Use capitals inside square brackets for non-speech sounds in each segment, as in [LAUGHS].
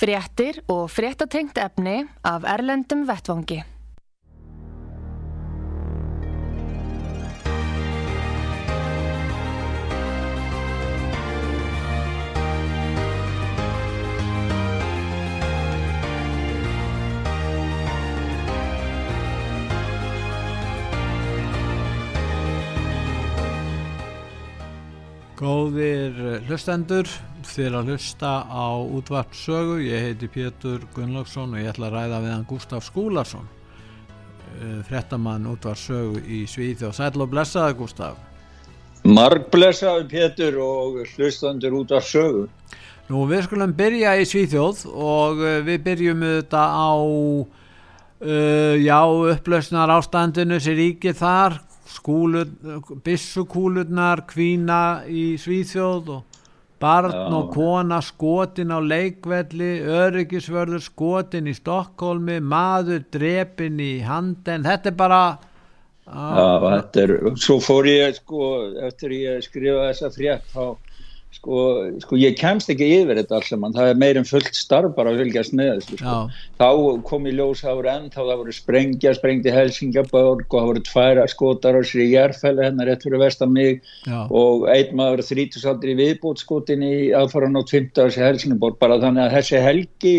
Fréttir og fréttatengt efni af Erlendum Vettvangi. Góðir hlustendur, þér að hlusta á útvart sögu, ég heiti Pétur Gunnlaugsson og ég ætla að ræða við hann Gustaf Skúlason, eh, frettamann útvart sögu í Svíþjóð. Sæl og blessaði Gustaf. Marg blessaði Pétur og hlustendur útvart sögu. Nú við skulum byrja í Svíþjóð og eh, við byrjum þetta á uh, já, upplösnar ástandinu sem ríkir þar bissukúlurnar kvína í Svíþjóð og barn Já. og kona skotin á leikvelli öryggisvörður skotin í Stokkólmi maður drepin í handen þetta er bara Já, þetta er, svo fór ég sko, eftir ég skrifa þessa frétt þá Sko, sko ég kemst ekki yfir þetta alls það er meirinn fullt starf bara að fylgjast með þessu sko. þá kom í ljós það voru enn, þá það voru sprengja sprengti Helsingaborg og það voru tværa skotar á sér í Jærfæli hennar rétt fyrir vestan mig. Já. og einn maður þrítusaldri viðbótskotin í aðfara nátt 15 árs í Helsingaborg bara þannig að þessi helgi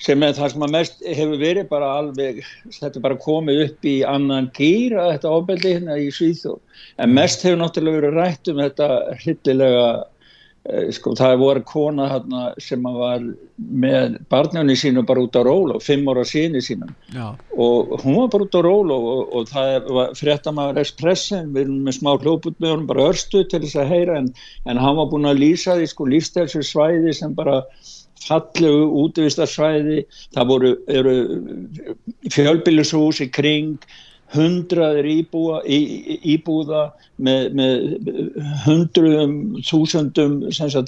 sem er það sem að mest hefur verið bara alveg, þetta er bara komið upp í annan gýr að þetta ábeldi hérna í Svíþjóð. En mest hefur náttúrulega verið rætt um þetta hluttilega eh, sko það voru kona hérna sem var með barnjörni sínu bara út á ról og fimm ára síni sínum Já. og hún var bara út á ról og, og, og það var fréttamaður Espressin, við erum með smá hljóput með honum bara örstu til þess að heyra en, en hann var búin að lýsa því sko lífstælsir svæði sem bara fallegu útvistarsvæði það voru fjölbílushús í kring hundraðir íbúa, í, íbúða með, með hundruðum, þúsundum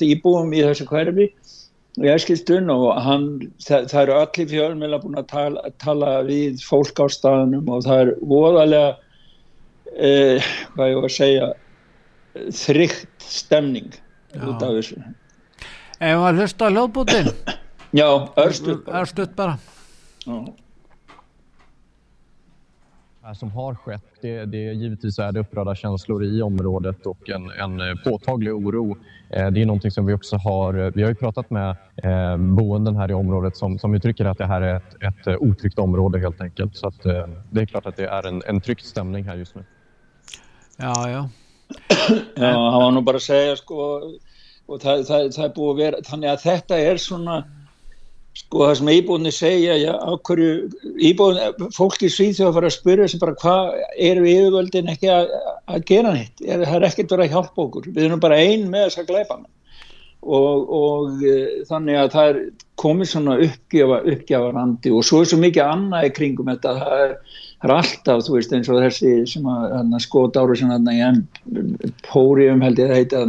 íbúum í þessu hverfi í æskilstun og hann, það, það eru allir fjölmjöla búin að tala, tala við fólk á staðunum og það er voðalega eh, hvað ég var að segja þrygt stemning Já. út af þessu. Ef maður hlusta á hljóðbútin Já, örstuð Örstuð bara. Já som har skett, det, det givetvis är det upprörda känslor i området och en, en eh, påtaglig oro. Eh, det är någonting som vi också har, eh, vi har ju pratat med eh, boenden här i området som, som uttrycker att det här är ett, ett otryggt område helt enkelt. Så att, eh, det är klart att det är en, en tryckt stämning här just nu. Ja, ja. ja, hann var nú bara að segja sko og það, það, það er búið að vera, þannig að þetta er svona sko það sem íbúinni segja já, ákverju, íbúinni fólki í Svíþjóð að fara að spyrja sem bara hvað eru yfirvöldin ekki að, að gera nýtt, er, það er ekkert verið að hjálpa okkur. Við erum bara ein með þess að gleipa og, og e, þannig að það er komið svona uppgjafa uppgjafarandi og svo er svo mikið annað í kringum þetta, það er það er alltaf, þú veist, eins og þessi sem að skot ára sem að Pórium held ég að heita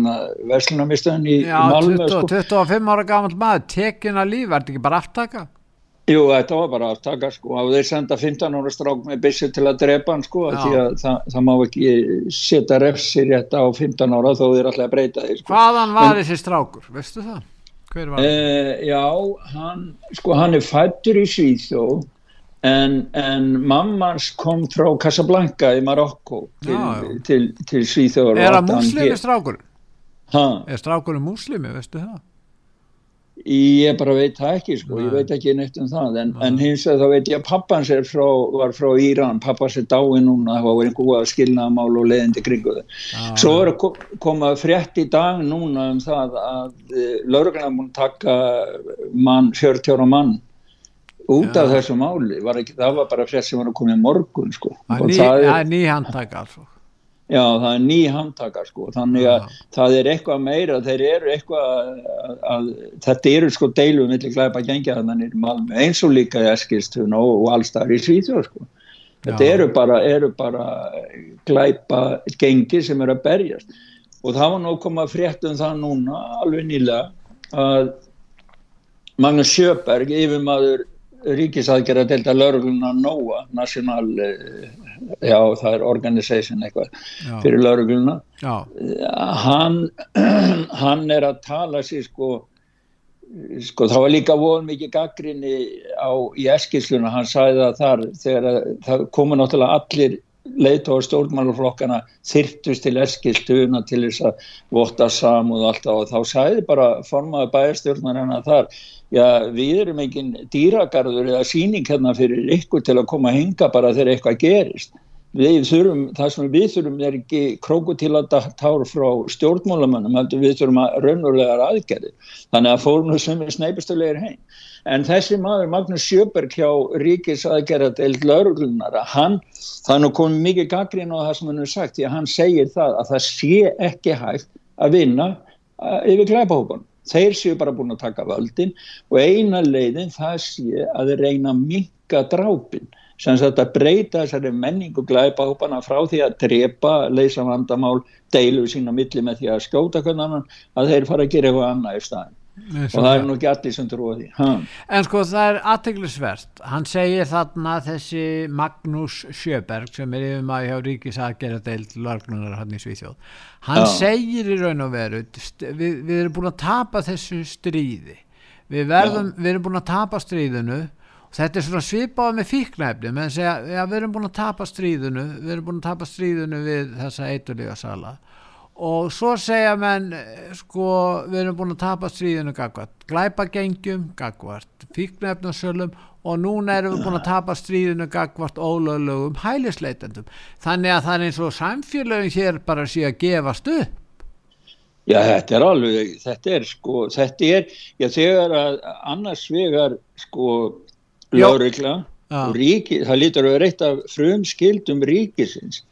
verslunarmistöðin í, í Malmö Já, 25 ára gammal maður tekin að líf, er þetta ekki bara aftaka? Jú, þetta var bara aftaka sko, og þeir senda 15 ára strák með bissi til að drepa hann sko, því að það, það má ekki setja refsir rétt á 15 ára þó þeir alltaf breyta því sko. Hvaðan var en, þessi strákur, veistu það? Hver var það? Eh, já, hann, sko, hann er fættur í Svíþjóð en, en mammans kom frá Casablanca í Marokko til, til, til, til Svíþjóður Er það muslimi strákur? Hæ? Er strákurinn muslimi, veistu það? Ég bara veit það ekki sko, Nei. ég veit ekki neitt um það. En, en hins vegar þá veit ég að pappans frá, var frá Íran, pappans er dái núna það var einhverju að skilna mál og leiðindi kringu þau. Svo er að koma frétt í dag núna um það að eh, lauruglega múin taka mann, 40 ára mann út af þessu máli var ekki, það var bara frett sem var að koma í morgun sko. það er ný, nýhandtaka altså. Já, það er ný handtakar sko, þannig að ja. það er eitthvað meira, þeir eru eitthvað að, að þetta eru sko deilum millir glæpa gengja eins og líka Eskilstun og, og allstar í Svíþjóð sko. Þetta eru bara, eru bara glæpa gengi sem eru að berjast og það var nú komað fréttum það núna alveg nýlega að Magnus Sjöberg, yfirmaður ríkisaðgerða delta laurugluna NOA, National eh, já það er organization eitthvað já. fyrir laurugluna hann [CLEARS THROAT] hann er að tala sér sko sko það var líka von mikið gaggrinni á í eskilsluna, hann sæði það þar þegar það komu náttúrulega allir leiðtóður stjórnmáluflokkana þyrtust til eskilstuna til þess að votta samúð og allt og þá sæði bara formaði bæjarstjórnar hennar þar já við erum engin dýragarður eða síning hérna fyrir ykkur til að koma að hinga bara þegar eitthvað gerist. Við þurfum, það sem við þurfum er ekki krokotílatár frá stjórnmólamönnum, við þurfum að raunverulegar aðgerði, þannig að fórum sem er sneipistulegir heim. En þessi maður Magnús Sjöberg hjá ríkis aðgerðat eld lauruglunara hann, það er nú komið mikið gaggrín á það sem hann hefur sagt, því að hann segir það að það sé ekki hægt að vinna uh, yfir glæpahókunum þeir séu bara búin að taka völdin og eina leiðin það sé að þeir reyna að minka drápin sem þetta breyta þessari menningu glæpa hópana frá því að drepa, leysa vandamál, deilu sína milli með því að skjóta hvernig annan að þeir fara að gera eitthvað annað í staðin og það er nú ekki allir sem trúa því. Ha. en sko það er aðteglisvert hann segir þarna þessi Magnús Sjöberg sem er yfir maður hjá Ríkisagerðardeild laglunar hann í Svíþjóð. Hann Já. segir í raun og veru við, við erum búin að tapa þessu stríði. Við, verðum, við erum búin að tapa stríðinu. Þetta er svona svipað með fíknæfni menn segja ja, við erum búin að tapa stríðinu við erum búin að tapa stríðinu við þessa eiturlega sala og svo segja menn sko við erum búin að tapa stríðinu gagvart glæpagengjum, gagvart fíknefnarsölum og núna erum við búin að tapa stríðinu gagvart ólöglegum hælisleitendum. Þannig að það er eins og samfélagin hér bara sé að gefast upp. Já þetta er alveg þetta er sko, þetta er já þegar að annars vegar sko laurikla og ríki, það lítur að vera eitt af frum skildum ríkisins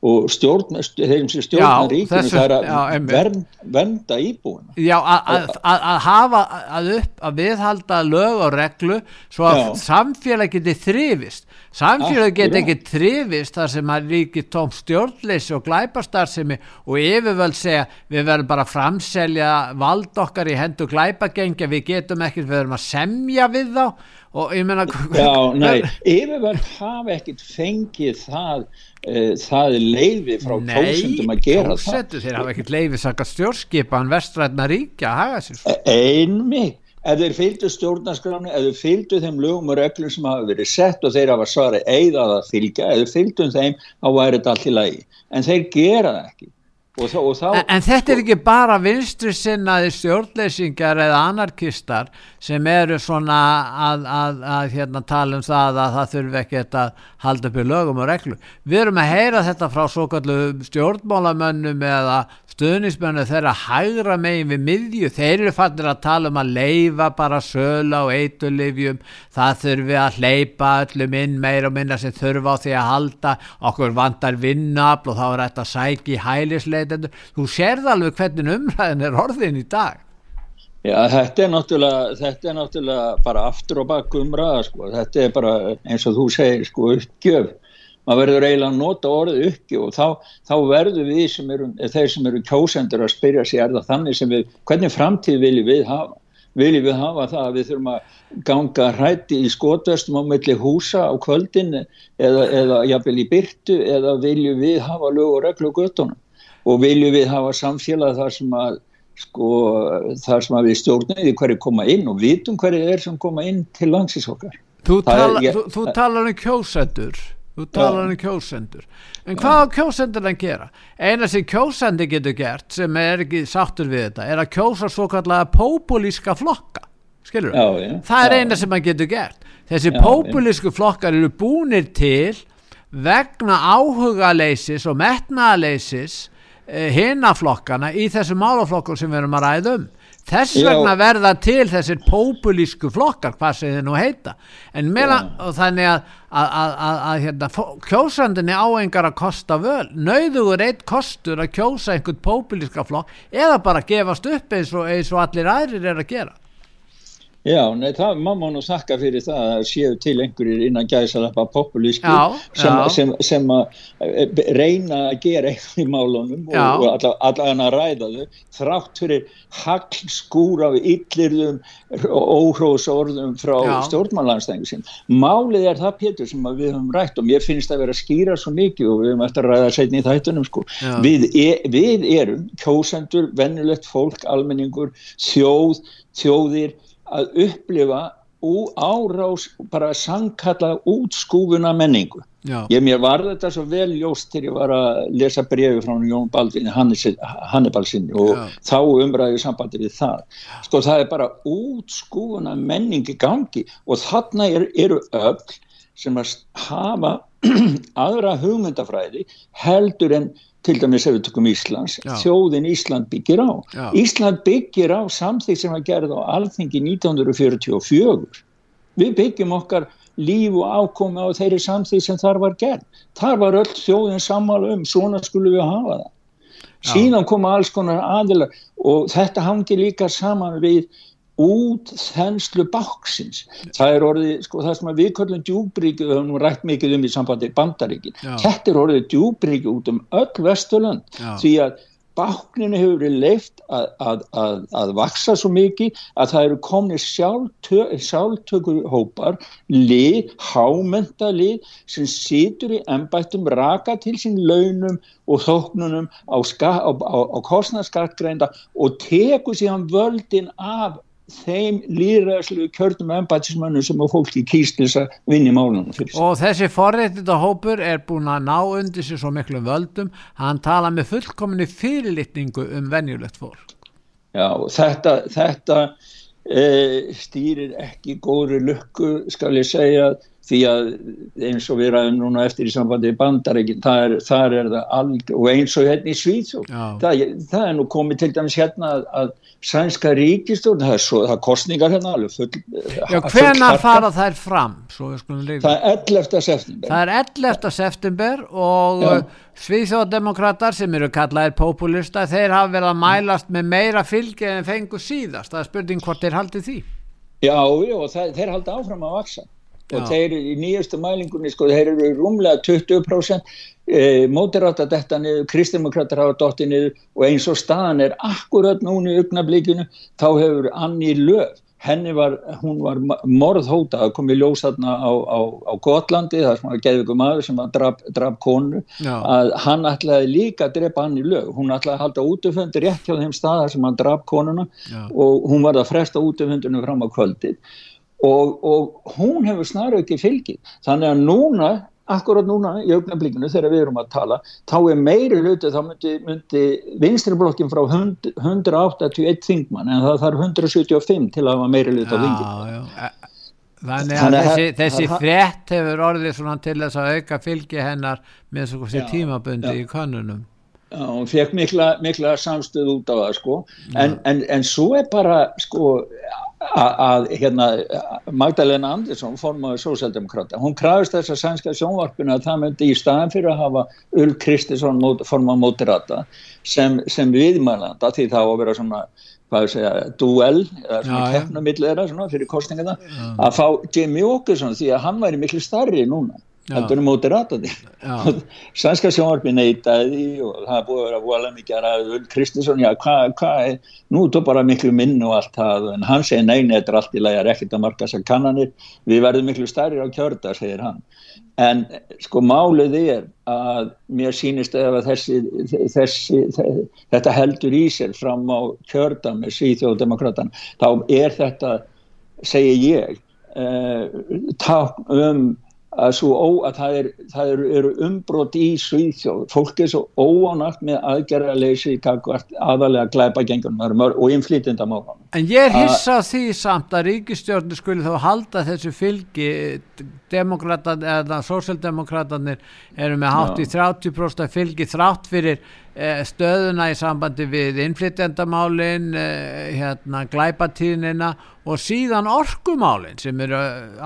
og stjórn, þeim sem stjórnar ríkinu það er að vern, venda íbúinu Já, að hafa að upp að viðhalda lög og reglu svo að já. samfélag geti þrifist samfélag geti ekki þrifist þar sem að ríki tóm stjórnleysi og glæpastarsimi og yfirvöld segja við verðum bara að framselja vald okkar í hendu glæpagengja við getum ekkert, við verðum að semja við þá. Og ég menna Já, [LAUGHS] nei, yfirvöld hafa ekkert fengið það uh, það leiði frá kjósendum að gera það. Nei, þeir hafa ekkert leiði saka stjórnskipan vestræðna ríkja að haga sér e, Einmi, ef þeir fylgdu stjórnarskráni ef þeir fylgdu þeim lögum og reglum sem hafa verið sett og þeir hafa svarið eigðað að fylgja, ef þeir fylgdu þeim þá væri þetta allt í lagi, en þeir gera það ekki Þá, þá, en, en þetta er ekki bara vinstri sinnaði stjórnleysingar eða anarkistar sem eru svona að, að, að hérna, tala um það að það þurfi ekki að halda upp í lögum og reglu. Við erum að heyra þetta frá svo kallu stjórnmálamönnum eða stuðnismennu þeirra hægra megin við miðju. Þeir eru fannir að tala um að leifa bara söla og eitulifjum það þurfi að hleypa öllum inn meir og minna sem þurfa á því að halda. Okkur vandar vinnafl og þá er þetta sæki hælisleitendur. Þú sérð alveg hvernig umræðin er orðin í dag. Já, þetta er náttúrulega, þetta er náttúrulega bara aftur og bakk umræða sko, þetta er bara eins og þú segir sko uppgjöf maður verður eiginlega að nota orðið uppi og þá, þá verður við sem eru, þeir sem eru kjósendur að spyrja sig er það þannig sem við, hvernig framtíð viljum við hafa? Viljum við hafa það að við þurfum að ganga hrætti í skotverstum á melli húsa á kvöldin eða, eða jafnvel í byrtu eða viljum við hafa lög og reglu göttunum og viljum við hafa samfélag þar sem að sko þar sem að við stjórnum því hverju koma inn og vitum hverju er sem koma inn til langsins okkar. Þú, tala, þú, þú talar um kjósendur þú talar um kjósendur. En hvað á kjósendur að gera? Eina sem kjósendi getur gert sem er ekki sáttur við þetta er að kjósa svo kallega populíska flokka. Skilur þú? það er eina sem að getur gert. Þessi populísku flokkar eru búinir til vegna áhugaleisis og metnaleisis eh, hinaflokkana í þessu málaflokkur sem við erum að ræða um þess vegna Já. verða til þessir populísku flokkar hvað sem þið nú heita. En meðan þannig að, að, að, að hérna, kjósandinni áengar að kosta völ. Nauðugur eitt kostur að kjósa einhvern populíska flokk eða bara gefast upp eins og, eins og allir aðrir er að gera Já, nei, það, maður má nú þakka fyrir það að séu til einhverjir innan gæðsalappa populíski sem, sem, sem að eh, reyna að gera eitthvað í málunum Já. og, og allavega að ræða þau þrátt fyrir haglskúr af yllirðum og óhróðsorðum frá stjórnmannlandstæðingu sín. Málið er það, Pétur, sem við höfum rætt og mér finnst að vera að skýra svo mikið og við höfum eftir að ræða setni í þættunum sko. Við, er, við erum kjósendur, vennulegt fólk, almenningur, þjóð, þjóðir að upplifa árás bara sannkalla útskúfuna menningu Já. ég mér var þetta svo vel ljóst til ég var að lesa brefi frá Jón Baldvin Hannibalsinni og Já. þá umræði sambandi við það sko það er bara útskúfuna menningi gangi og þarna er, eru öll sem að hafa [CLEARS THROAT] aðra hugmyndafræði heldur en til dæmis ef við tökum Íslands Já. þjóðin Ísland byggir á Já. Ísland byggir á samþýtt sem var gerð á alþengi 1944 við byggjum okkar líf og ákomi á þeirri samþýtt sem þar var gerð þar var öll þjóðin sammála um svona skulum við hafa það Já. síðan koma alls konar aðilar og þetta hangi líka saman við út þenslu báksins það er orðið, sko það sem við kallum djúbríki, við höfum rætt mikið um í sambandi bandaríkin, þetta er orðið djúbríki út um öll vesturland því að bákninu hefur verið leift að, að, að, að vaksa svo mikið að það eru komnið sjálftökur hópar, lið, hámenta lið sem situr í ennbættum raka til sín launum og þóknunum á, á, á, á kostnarskattgreinda og teku síðan völdin af þeim líðræðslu kjörnum embætismönnum sem á fólki kýst þess að vinni málunum og þessi forréttita hópur er búin að ná undir sér svo miklu völdum. Hann tala með fullkominni fyrirlitningu um venjulegt fólk. Já, þetta, þetta e, stýrir ekki góðri lukku skal ég segja því að eins og við ræðum núna eftir í sambandi bandarækinn, þar, þar er það alg, og eins og hérna í Svíðsjó það, það er nú komið til dæmis hérna að, að sænska ríkistjórn það er, svo, það kostningar hérna full, Já, hvena fara þær fram? Það er 11. september. Það er 11. september og Svíðsjóðdemokrater sem eru kallaðir populista, þeir hafa verið að mælast með meira fylgi en fengu síðast. Það er spurning hvort þeir haldi því. Já, já, það, þeir haldi áfram að vaksa og þeir í nýjastu mælingunni sko, þeir eru rúmlega 20% e, mótirátt að detta niður kristdemokrater hafa dotti niður og eins og staðan er akkurat núni í augnablíkinu þá hefur Anni Löf henni var, hún var morðhóta að koma í ljós þarna á, á, á Gotlandi, það sem var geðviku maður sem var draf, draf konu, Já. að hann ætlaði líka að drepa hann í lög hún ætlaði að halda útöfundi rétt hjá þeim staðar sem hann draf konuna Já. og hún var að fresta útöfundinu fram á kvöldið og, og hún hefur snarau ekki fylgið þannig að núna akkurat núna í augnablíkinu þegar við erum að tala þá er meiri hluti þá myndi, myndi vinstriblokkin frá 100, 181 þingmann en það þarf 175 til að hafa meiri hluti á þingin e, Þannig að þessi, þessi frétt hefur orðið svona til þess að auka fylgi hennar með svona tímabundi já. í konunum Já, hún fekk mikla, mikla samstöð út af það sko. En, en, en svo er bara sko að hérna Magdalena Andersson formaður sósaldemokrata, hún krafist þess að sænska sjónvarpina að það myndi í staðan fyrir að hafa Ulf Kristinsson formað mótirata sem, sem viðmælanda því þá að vera svona hvað ég segja, duell eða svona keppnumillera fyrir kostninga það að fá Jamie Åkesson því að hann væri miklu starri núna heldur um mótiratandi [LAUGHS] sænska sjónvarpi neytaði og það búið að vera volið mikið að ræða Kristinsson, já hvað hva er nú er þetta bara miklu minn og allt það en hann segir neina, þetta er allt í lagi ekkert að marka þessar kannanir, við verðum miklu stærri á kjörda, segir hann. En sko málið er að mér sínist ef að þessi, þessi þetta heldur í sér fram á kjörda með síþjóðdemokratan þá er þetta, segir ég uh, takk um að, ó, að það, er, það eru, eru umbrot í Svíþjóð. Fólk er svo óánagt með aðgerðarleysi aðalega glæpa gengunum og innflýtindamál En ég hissa því samt að ríkistjórnir skulle þá halda þessu fylgi. Demokrata, eða sósjaldemokratanir eru með hátt í 30% fylgi þrátt fyrir stöðuna í sambandi við innflytjandamálin eh, hérna glæpatíðnina og síðan orkumálin sem eru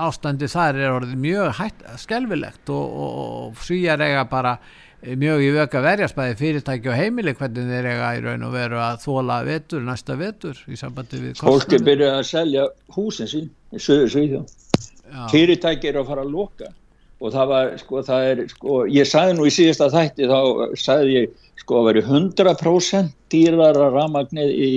ástandi þar er orðið mjög hætt, skelvilegt og, og, og svíjar eiga bara mjög í vöka verjarsbæði fyrirtæki og heimili hvernig þeir eiga í raun og veru að þóla vetur, næsta vetur í sambandi við kostnæður. Fólki byrja að selja húsin sín í söður svíðjón. Fyrirtæki eru að fara að loka og það var, sko, það er, sko, ég sagði nú í síðasta þætti þá sagði ég, sko, að veri 100% dýrar að ramagnir í,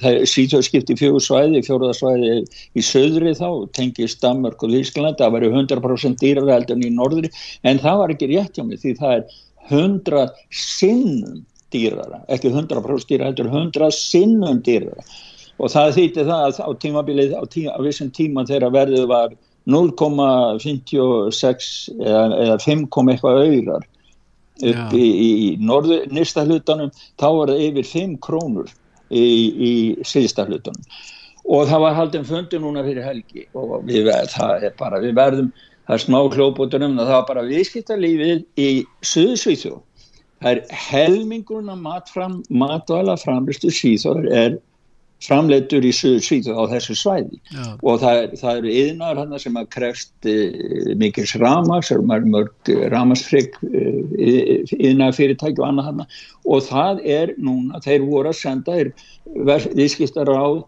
það er síðtöðskipti fjóðsvæði, fjóðarsvæði í söðri þá, tengið Stamörk og Lískland, það veri 100% dýrar heldur en í norðri, en það var ekki rétt hjá mig því það er hundra sinnum dýrara, ekki hundra próst dýrara, heldur hundra sinnum dýrara. Og það þýtti það að á tímabilið á, tíma, á vissum tíma þegar verðið var 0,56 eða, eða 5, eitthvað auðrar upp í, í, norður nýsta hlutanum, þá var það yfir 5 krónur í, í síðsta hlutanum og það var haldin fundi núna fyrir helgi og við, það er bara, við verðum það er smá klóputur um það, var bara viðskiptarlífið í Suðsvíþjóð. Það er helmingurna matfram, matvala framlistu síþóður er framleitur í Suðsvíþjóð á þessu svæði. Já. og það, það eru yðnar hann sem að krefst e, mikils ramas, það eru mörg ramasfrygg yðnar fyrirtæki og annað hann og það er núna, þeir voru að senda, viðskiptar á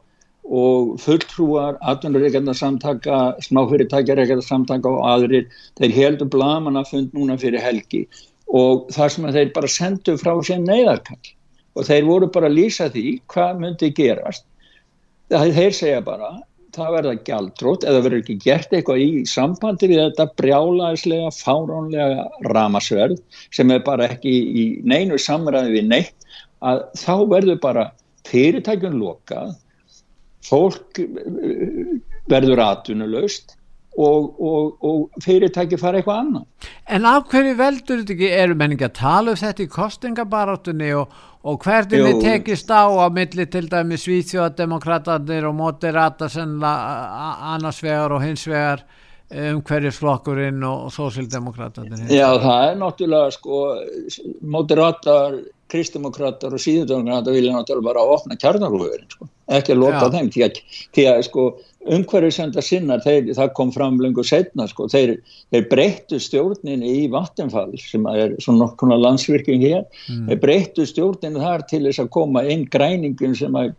og fulltrúar, atvinnureikendarsamtaka, smáfyrirtækjareikendarsamtaka og aðrir, þeir heldur blaman að fund núna fyrir helgi. Og þar sem þeir bara sendu frá sér neyðarkall og þeir voru bara að lýsa því hvað myndi gerast. Þeir segja bara, það verða gjaldrótt eða verður ekki gert eitthvað í sambandi við þetta brjálaðislega, fáránlega ramasverð sem er bara ekki í neinu samræði við neitt, að þá verður bara fyrirtækjum lokað fólk eh, verður atvinnulegst og, og, og fyrirtæki fara eitthvað annað. En af hverju veldur þetta ekki, eru menningi að tala um þetta í kostingabarátunni og, og hvernig þið tekist á á milli til dæmi Svíþjóðademokratatir og Moderata sennilega annarsvegar og hinsvegar um hverjusflokkurinn og sósildemokratatir? Já, það er náttúrulega sko, Moderatar kristdemokrater og síðundemokrater vilja náttúrulega bara opna kjarnarúðurinn sko. ekki að loka þeim því að, því að sko, umhverfisenda sinnar þeir, það kom fram lengur setna sko, þeir, þeir breyttu stjórnin í vattenfall sem er svona nokkuna landsvirkning hér. Mm. þeir breyttu stjórnin þar til þess að koma einn græningin sem að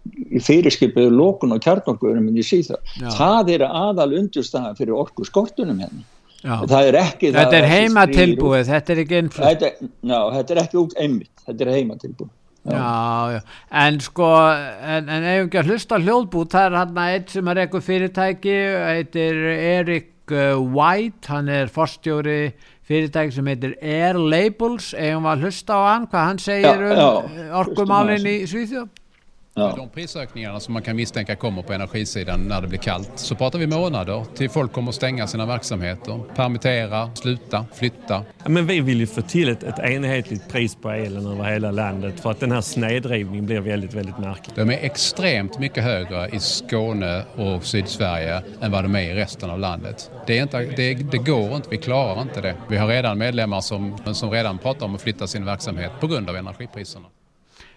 fyrirskipiðu lókun og kjarnarúðurinn í síða það er aðal undurstaðan fyrir orku skortunum henni það er ekki þetta er heimatilbúið, þetta er ekki innflutt. Þetta, þetta er ekki út einmitt þetta er heimatilbúið já. Já, en sko en, en ef ekki að hlusta hljóðbút það er hann að einn sem er eitthvað fyrirtæki heitir Erik uh, White. Hann er forstjóri fyrirtæki sem heitir Air Labels. Ef hann var að hlusta á hann, hvað hann segir já, um orkumálinn í Svíþjóð Ja. De prisökningarna som man kan misstänka kommer på energisidan när det blir kallt så pratar vi månader till folk kommer att stänga sina verksamheter, permittera, sluta, flytta. Ja, men vi vill ju få till ett, ett enhetligt pris på elen över hela landet för att den här snedrivningen blir väldigt, väldigt märklig. De är extremt mycket högre i Skåne och Sydsverige än vad de är i resten av landet. Det, är inte, det, det går inte, vi klarar inte det. Vi har redan medlemmar som, som redan pratar om att flytta sin verksamhet på grund av energipriserna.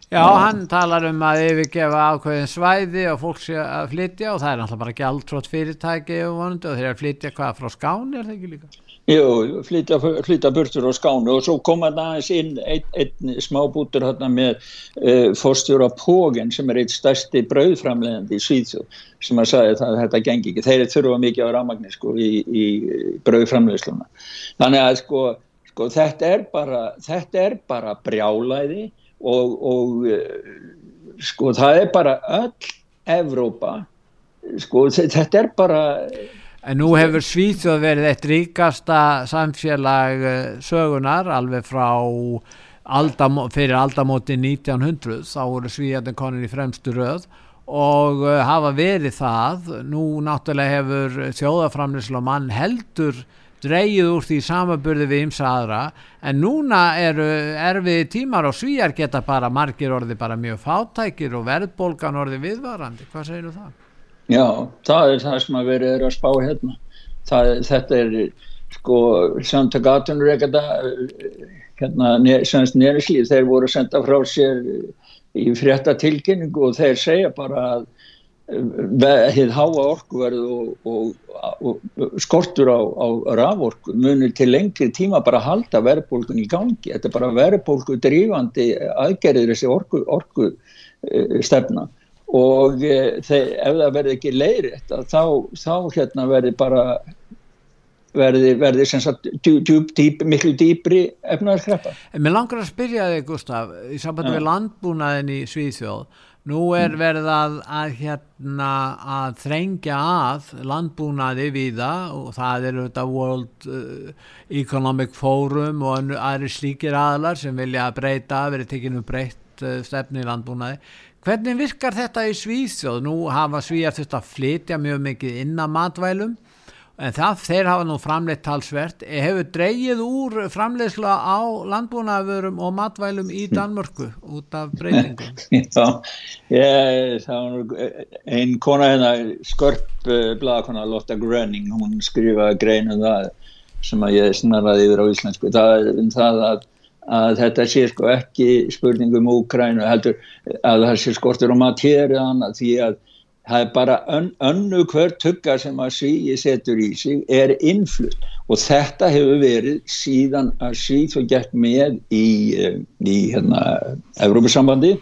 Já, hann talar um að yfirgefa ákveðin svæði og fólk sé að flytja og það er náttúrulega bara ekki alltrótt fyrirtæki og þeir eru að flytja hvað frá skáni, er það ekki líka? Jú, flytja, flytja burtur á skáni og svo kom hann aðeins inn einn ein smábútur hérna með uh, fórstjóra Pógen sem er eitt stærsti brauðframlegandi í Svíðsjóð sem að sagði að þetta gengi ekki. Þeir þurfa mikið á rámagni sko í, í brauðframlegsluna. Þannig að sko, sko þetta er bara, bara brjálæði og, og eh, sko það er bara öll Evrópa sko þetta er bara En nú hefur Svíþjóð verið eitt ríkasta samfélag eh, sögunar alveg frá aldam, fyrir aldamóti 1900 þá voru Svíðjarnir konin í fremstu röð og uh, hafa verið það. Nú náttúrulega hefur þjóðaframlislu mann heldur dreigið úr því samaburði við ymsa aðra en núna eru erfið tímar og svíjar geta bara margir orði bara mjög fátækir og verðbólgan orði viðvarandi, hvað segir þú það? Já, það er það sem að verið að spá hérna það, þetta er sko samtakatunur ekkert að hérna, nýrislið, þeir voru senda frá sér í frétta tilkynningu og þeir segja bara að hefð háa orkuverð og, og, og skortur á, á raforku munir til lengri tíma bara halda verðbólgun í gangi. Þetta er bara verðbólgu drífandi aðgerðir þessi orku, orku e, stefna og e, þeir, ef það verði ekki leiðrætt þá, þá hérna verði bara verði, verði sagt, djú, djú, dýp, miklu dýpri efnaðarkreppa. Mér langar að spyrja þig Gustaf í samband með landbúnaðin í Svíðsjóð Nú er verið að, að, hérna, að þrengja að landbúnaði viða og það eru þetta World uh, Economic Forum og aðri slíkir aðlar sem vilja breyta, verið tekinu breytt uh, stefni í landbúnaði. Hvernig virkar þetta í Svíðsjóð? Nú hafa Svíðar þetta að flytja mjög mikið inn að matvælum en það, þeir hafa nú framleitt talsvert. Hefur dreyið úr framleiðsla á landbúnaðurum og matvælum í Danmörku út af breytingum? [LAUGHS] Já, ég, það var einn kona hérna skörp uh, blagakona Lotta Gröning hún skrifaði greinu um það sem að ég snarraði yfir á íslensku. Það, um það að, að þetta sé sko ekki spurningum Úkrænu heldur að það sé skortur og matéri því að það er bara ön, önnu hver tugga sem að síi setur í sig er innflutt. Og þetta hefur verið síðan að síð og gett með í, eh, í hérna, Evrópussambandi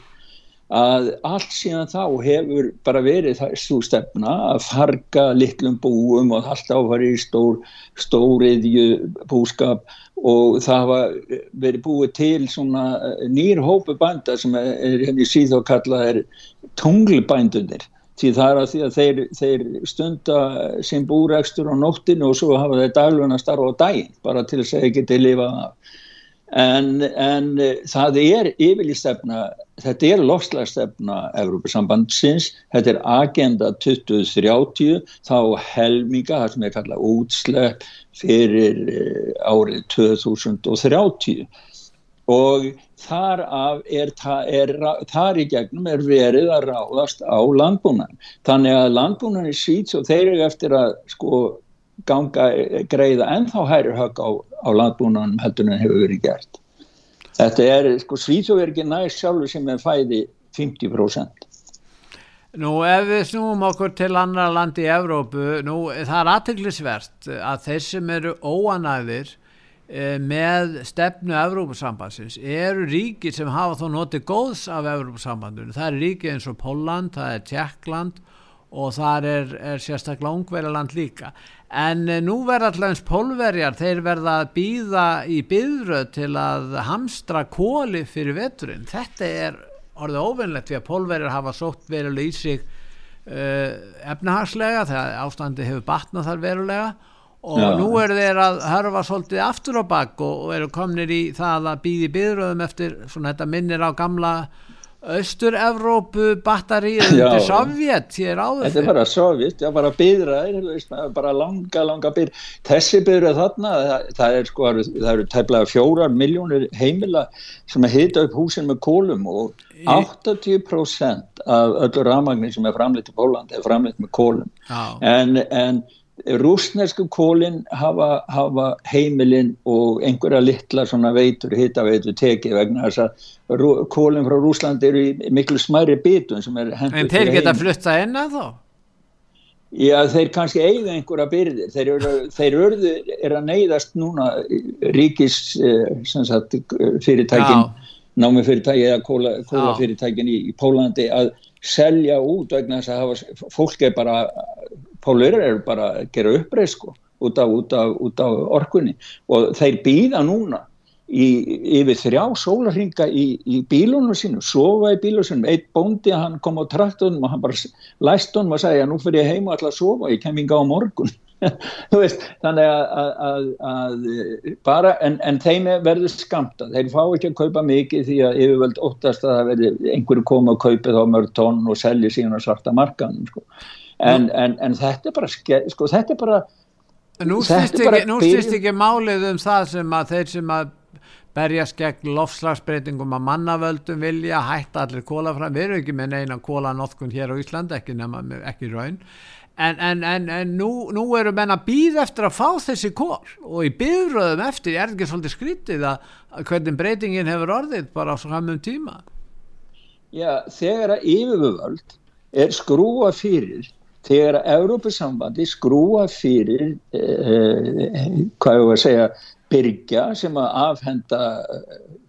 að allt síðan þá hefur bara verið þessu stefna að farga litlum búum og alltaf farið í stór, stóriðju búskap. Og það hafa verið búið til svona eh, nýr hópu bænda sem er, er henni síð og kallað er tunglbændunir því það er að því að þeir, þeir stunda sem búrækstur á nóttinu og svo hafa þeir dagluna starfa á daginn bara til þess að þeir geti lifað af. En, en það er yfirlýstefna, þetta er lofslagstefna Evrópusambandsins, þetta er agenda 2030 þá helminga, það sem er kallað útslepp fyrir eh, árið 2030 og þar er, er, þar í gegnum er verið að ráðast á landbúnan þannig að landbúnan er svít og þeir eru eftir að sko ganga greiða ennþá hæri högg á, á landbúnan heldur en hefur verið gert. Þetta er sko svít og er ekki næst sjálfur sem er fæði 50% Nú ef við snúum okkur til annar land í Evrópu, nú það er aðteglisvert að þeir sem eru óanæðir með stefnu Evrópusambansins eru ríki sem hafa þó notið góðs af Evrópusambandunum. Það er ríki eins og Póland, það er Tjekkland og það er, er sérstaklega ungverðarland líka. En eh, nú verða allans pólverjar, þeir verða að býða í byðröð til að hamstra kóli fyrir veturinn. Þetta er orðið óvinnlegt því að pólverjar hafa sótt verulega í sig uh, efnahagslega þegar ástandi hefur batnað þar verulega og Já. nú eru þeir að hörfa svolítið aftur á bakk og, og eru komnir í það að býði byðröðum eftir svona þetta minnir á gamla Östur-Evrópu batterið undir Sovjet hér áður Þetta er bara Sovjet, já bara byðraðir bara langa, langa byðr þessi byðröð þarna, það, það er sko það eru tæmlega fjórar miljónir heimila sem hita upp húsin með kólum og 80% af öllu rafmagnir sem er framleitt í Póland er framleitt með kólum en, en rúsnesku kólinn hafa, hafa heimilinn og einhverja litla svona veitur, hittaveitur tekið vegna þess að kólinn frá Rúsland eru í miklu smæri bitum sem er hendur En þeir geta flutta enna þá? Já, þeir kannski eigða einhverja byrðir, þeir eru, þeir eru er að neyðast núna ríkis eh, sagt, fyrirtækin, námi fyrirtæki eða kóla, kóla fyrirtækin í, í Pólandi að selja út vegna þess að hafa, fólk er bara Pólur eru bara að gera uppreið sko út af, út, af, út af orkunni. Og þeir býða núna í, yfir þrjá sólarhinga í, í bílunum sínum, sofa í bílunum sínum. Eitt bóndi hann kom á traktunum og hann bara læst honum og sagði að nú fyrir ég heim og ætla að sofa, ég kem inga á morgun. [LAUGHS] Veist, þannig að, að, að bara, en, en þeim verður skamta, þeir fá ekki að kaupa mikið því að yfirvöld óttast að það verður einhverju koma að kaupa þá mörg tónn og selja síðan að svarta markanum sko en, en, en þetta er bara sko, þetta er bara Nú stýst ekki, ekki málið um það sem að þeir sem að berjast gegn lofslagsbreytingum að mannavöldum vilja hætta allir kólafræð, við erum ekki með neina kólanótkun hér á Ísland, ekki nema ekki raun. En, en, en, en nú, nú eru menn að býða eftir að fá þessi kól og í byrðröðum eftir er ekki svolítið skrítið að, að hvernig breytingin hefur orðið bara á samum tíma. Já, þegar að yfirvöld er skrúa fyrir þegar Európa-sambandi skrúa fyrir eh, hvað ég var að segja byrja sem að afhenda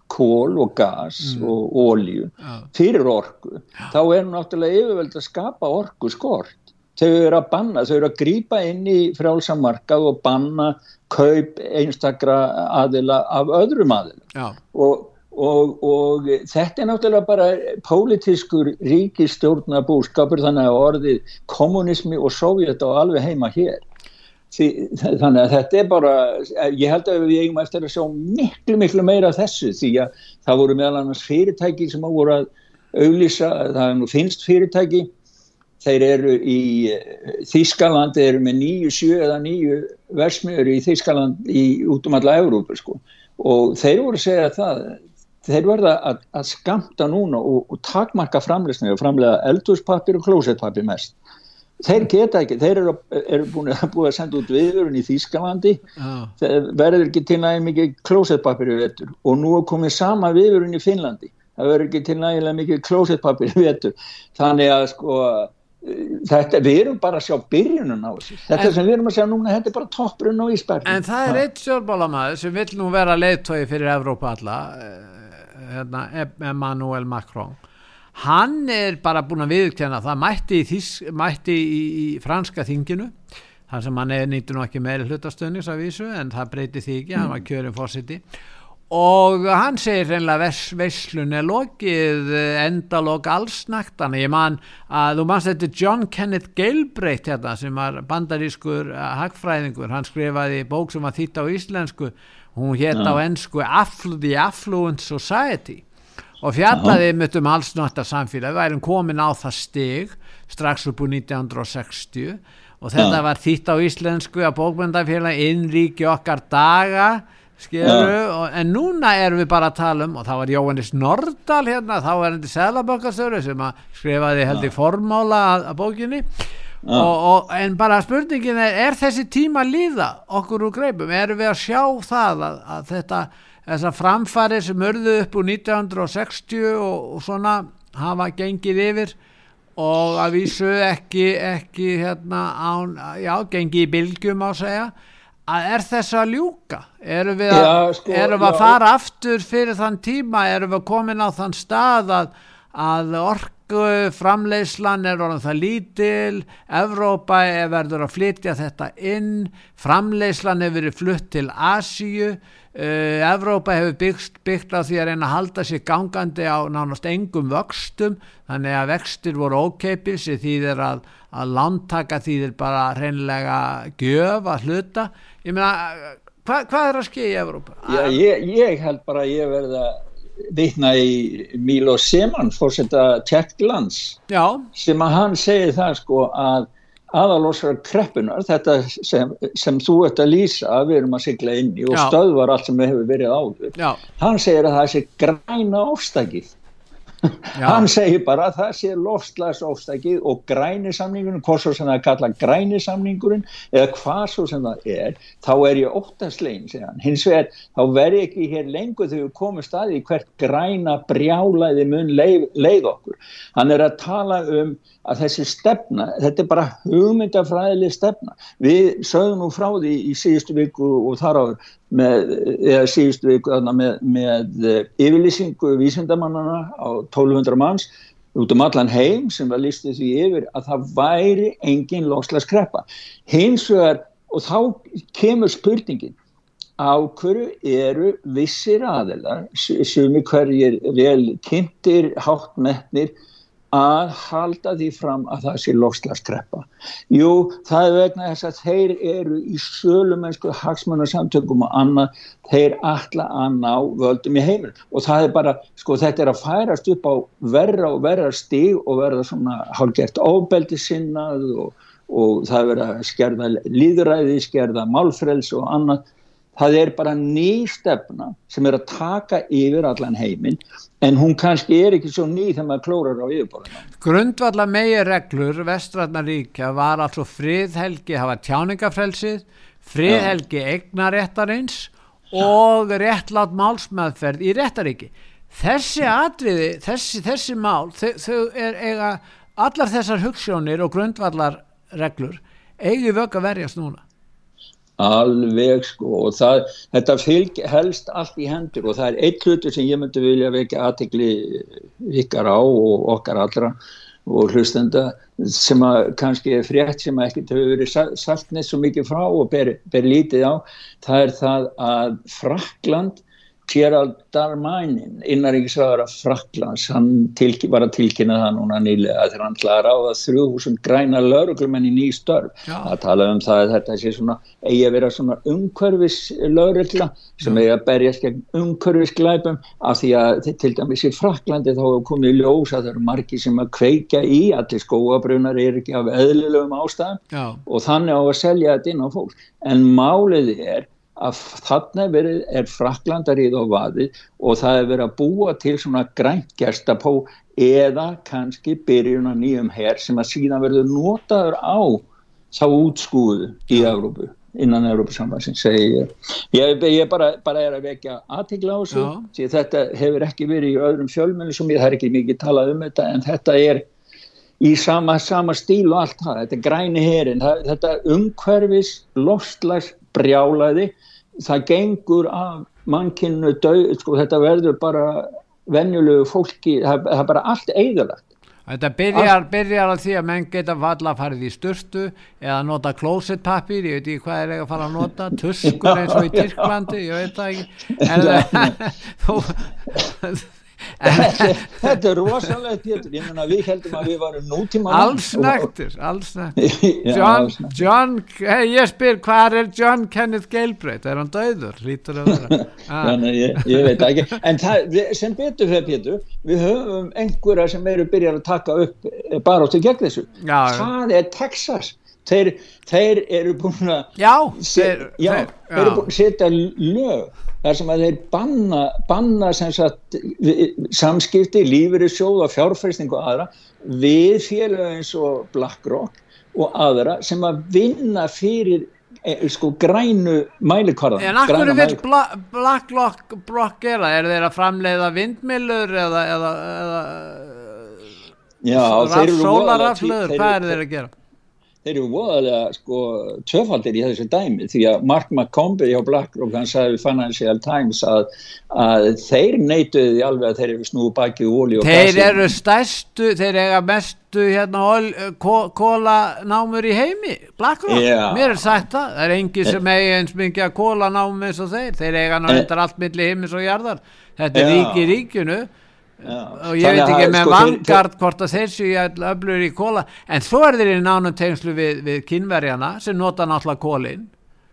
kól og gas mm. og ólíu ja. fyrir orku ja. þá er náttúrulega yfirveld að skapa orku skort þau eru að banna, þau eru að grýpa inn í frjálsamarkað og banna kaup einstakra aðila af öðrum aðila ja. og, og, og þetta er náttúrulega bara pólitískur ríkistjórnabúskapur þannig að orðið kommunismi og sovjet á alveg heima hér. Því, þannig að þetta er bara ég held að við eigum eftir að sjá miklu miklu meira þessu því að það voru meðal annars fyrirtæki sem á voru að auðlýsa, það er nú finnst fyrirtæki. Þeir eru í Þískaland, þeir eru með nýju sjö eða nýju versmiður í Þískaland í út um alla Európa sko. Og þeir voru að segja það þeir verða að, að skamta núna og, og takmarka framleysni og framlega eldurspapir og klósettpapir mest. Þeir geta ekki, þeir eru, eru búin, búin að senda út viðurinn í Þýskalandi. Ah. verður ekki til nægilega mikið klósettpapir í vettur og nú er komið sama viðurinn í Finnlandi. Það verður ekki til nægilega mikið klósettpapir í vettur þannig að sko þetta, við erum bara að sjá byrjunum á þessu. Þetta en, sem við erum að sjá núna, þetta er bara toppurinn á Ísberg En það er eitt sjálfbálamæður sem vil nú vera leiðtói fyrir Evrópa alla Emmanuel Macron. Hann er bara búin að viðkjana það mætti í, þís, mætti í, í franska þinginu þar sem hann nýttu nú ekki meiri hlutastöðnis af vísu en það breyti því ekki, hann var kjörin fórsiti og hann segir reynilega veislun er lokið endalók allsnakt þannig ég man að þú mannst þetta John Kenneth Galbraith hérna, sem var bandarískur uh, hagfræðingur, hann skrifaði bók sem var þýtt á íslensku hún hétt á ennsku The Affluent Society og fjallaði mitt um allsnötta samfélag, við værum komin á það stig strax upp úr 1960 og þetta Já. var þýtt á íslensku að bókmyndafélag innríki okkar daga skilur, en núna erum við bara að tala um og þá var Jóhannes Nordal hérna, þá er hendur Sælabankastöru sem að skrifaði held í formála að, að bókinni og, og, en bara spurningin er, er þessi tíma líða okkur úr greipum, erum við að sjá það að, að þetta þessar framfæri sem örðu upp úr 1960 og, og svona hafa gengið yfir og að vísu ekki, ekki hérna án, já, gengið í bylgjum á segja. Að er þess að ljúka? Erum við að, já, sko, erum við að fara aftur fyrir þann tíma, erum við komin á þann stað að, að orgu framleyslan er orðan það lítil, Evrópa er verður að flytja þetta inn framleyslan er verið flutt til Asíu Uh, Evrópa hefur byggt, byggt á því að reyna að halda sér gangandi á nánast engum vöxtum þannig að vextir voru ókeipis því þeir að, að landtaka því þeir bara reynlega gjöf að hluta ég meina, hva, hvað er að skilja í Evrópa? Já, ég, ég held bara að ég verða vitna í Mílo Seman fórsetta Tjekklands sem að hann segi það sko að aðalósar kreppunar, þetta sem, sem þú ert að lýsa að við erum að sigla inn í og Já. stöðvar allt sem við hefur verið áður Já. hann segir að það sé græna ofstakið hann segir bara að það sé lofslagsofstakið og grænisamningurinn, hvað svo sem það kalla grænisamningurinn eða hvað svo sem það er, þá er ég óttaslegin, segja hann, hins vegar þá verð ég ekki hér lengur þegar við komum staði hvert græna brjálaði mun leið, leið okkur, hann er að tala um að þessi stefna, þetta er bara hugmyndafræðileg stefna. Við sögum nú frá því í síðustu viku og þar á með, eða síðustu viku með, með eh, yfirlýsingu vísindamannana á 1200 manns út um allan heim sem var lístið því yfir að það væri engin loslaskreppa. Hins vegar, og þá kemur spurningin, á hverju eru vissir aðelar er hverjir vel kynntir, háttmetnir að halda því fram að það sé lofslagskreppa. Jú, það er vegna þess að þeir eru í sölumennsku hagsmannarsamtökum og annað, þeir alla að ná völdum í heimil og það er bara, sko þetta er að færast upp á verra og verra stíg og verða svona hálfgert óbeldi sinnað og, og það er að skerða líðræði, skerða málfrels og annað það er bara ný stefna sem er að taka yfir allan heiminn en hún kannski er ekki svo ný þegar maður klórar á yfirborðinu. Grundvalla megi reglur vestræðnaríkja var altså friðhelgi hafa tjáningafrelsið, friðhelgi eignaréttarins og réttlátt málsmeðferð í réttaríki. Þessi atriði, þessi, þessi mál, þau, þau er eiga allar þessar hugssjónir og grundvallar reglur eigi vögg að verjast núna alveg sko og það, þetta fylg helst allt í hendur og það er eitt hlutur sem ég myndi vilja vekja aðtegli ykkar á og okkar allra og hlustenda sem að kannski er frétt sem að ekkert hefur verið sagt neitt svo mikið frá og ber, ber lítið á það er það að Frakland Gerald Darmanin innaríkisraður af Fraklands hann til, var að tilkynna það núna nýlega þegar hann klara á það 3000 græna lauruglumenn í ný störf Já. að tala um það að þetta sé svona eigi að vera svona umhverfis laurugla sem eigi að berjast gegn umhverfis glæpum af því að til dæmis í Fraklandi þá hefur komið ljós að það eru margi sem að kveika í allir skóabrunar er ekki af eðlilegum ástæðum Já. og þannig á að selja þetta inn á fólk en málið er að þarna verið, er fraklandarið á vaði og það er verið að búa til svona grængjastapó eða kannski byrjun að nýjum her sem að síðan verður notaður á þá útskúðu í Európu innan Európa-samvæðsins segi ég. Ég, ég bara, bara er að vekja aðtegla á þessu því þetta hefur ekki verið í öðrum fjölmennu sem ég, er ekki mikið talað um þetta en þetta er í sama, sama stíl og allt það, þetta er græni herin, þetta umhverfis, lofslags brjálaði það gengur af mannkynnu döð, sko þetta verður bara venjulegu fólki, það, það er bara allt eigðalagt. Þetta byrjar, byrjar að því að menn geta falla að farið í styrstu eða nota klósettpappir, ég veit ekki hvað er að fara að nota, tuskur eins og í Tyrklandi, ég veit það ekki, en [LAUGHS] þú þetta er rosalega Pétur, ég menna við heldum að við varum nútíma allsnæktur [LAUGHS] John, John hey, ég spyr hvað er John Kenneth Galbraith? Er hann döður, lítur að vera. [LAUGHS] Ah. ég, ég veit ekki. En það, sem betur fyrir Pétur við höfum einhverja sem eru byrjar að taka upp eh, bara átti gegn þessu. Já, það er Texas. Þeir, þeir eru búin að já, þeir, já, þeir eru búin að setja lög þar sem að þeir banna, banna sagt, samskipti, lífeyrissjóð og fjárfæsting og aðra við félag eins og BlackRock og aðra sem að vinna fyrir e, sko grænu mælikvarðan En akkur vil BlackRock gera? Er þeir að framleiða vindmilur eða, eða, eða Já, sólaraflöður, hvað er þeir að gera? Þeir eru voðalega sko töfaldir í þessu dæmi því að Mark McCombie á BlackRock hann sagði Financial Times að, að þeir neituði alveg að þeir eru snúið baki úr þeir eru stærstu, þeir eiga mestu hérna kólanámur í heimi BlackRock, yeah. mér er sagt það það er engi sem eigi eins mikið kólanámum eins og þeir, þeir eiga náttúrulega allt millir heimis og jarðar, þetta er rík í ríkinu og ég veit ekki með sko, vangard hvort að þeir séu öflur í kóla en svo er þeir í nánum tegnslu við, við kynverjana sem nota náttúrulega kólin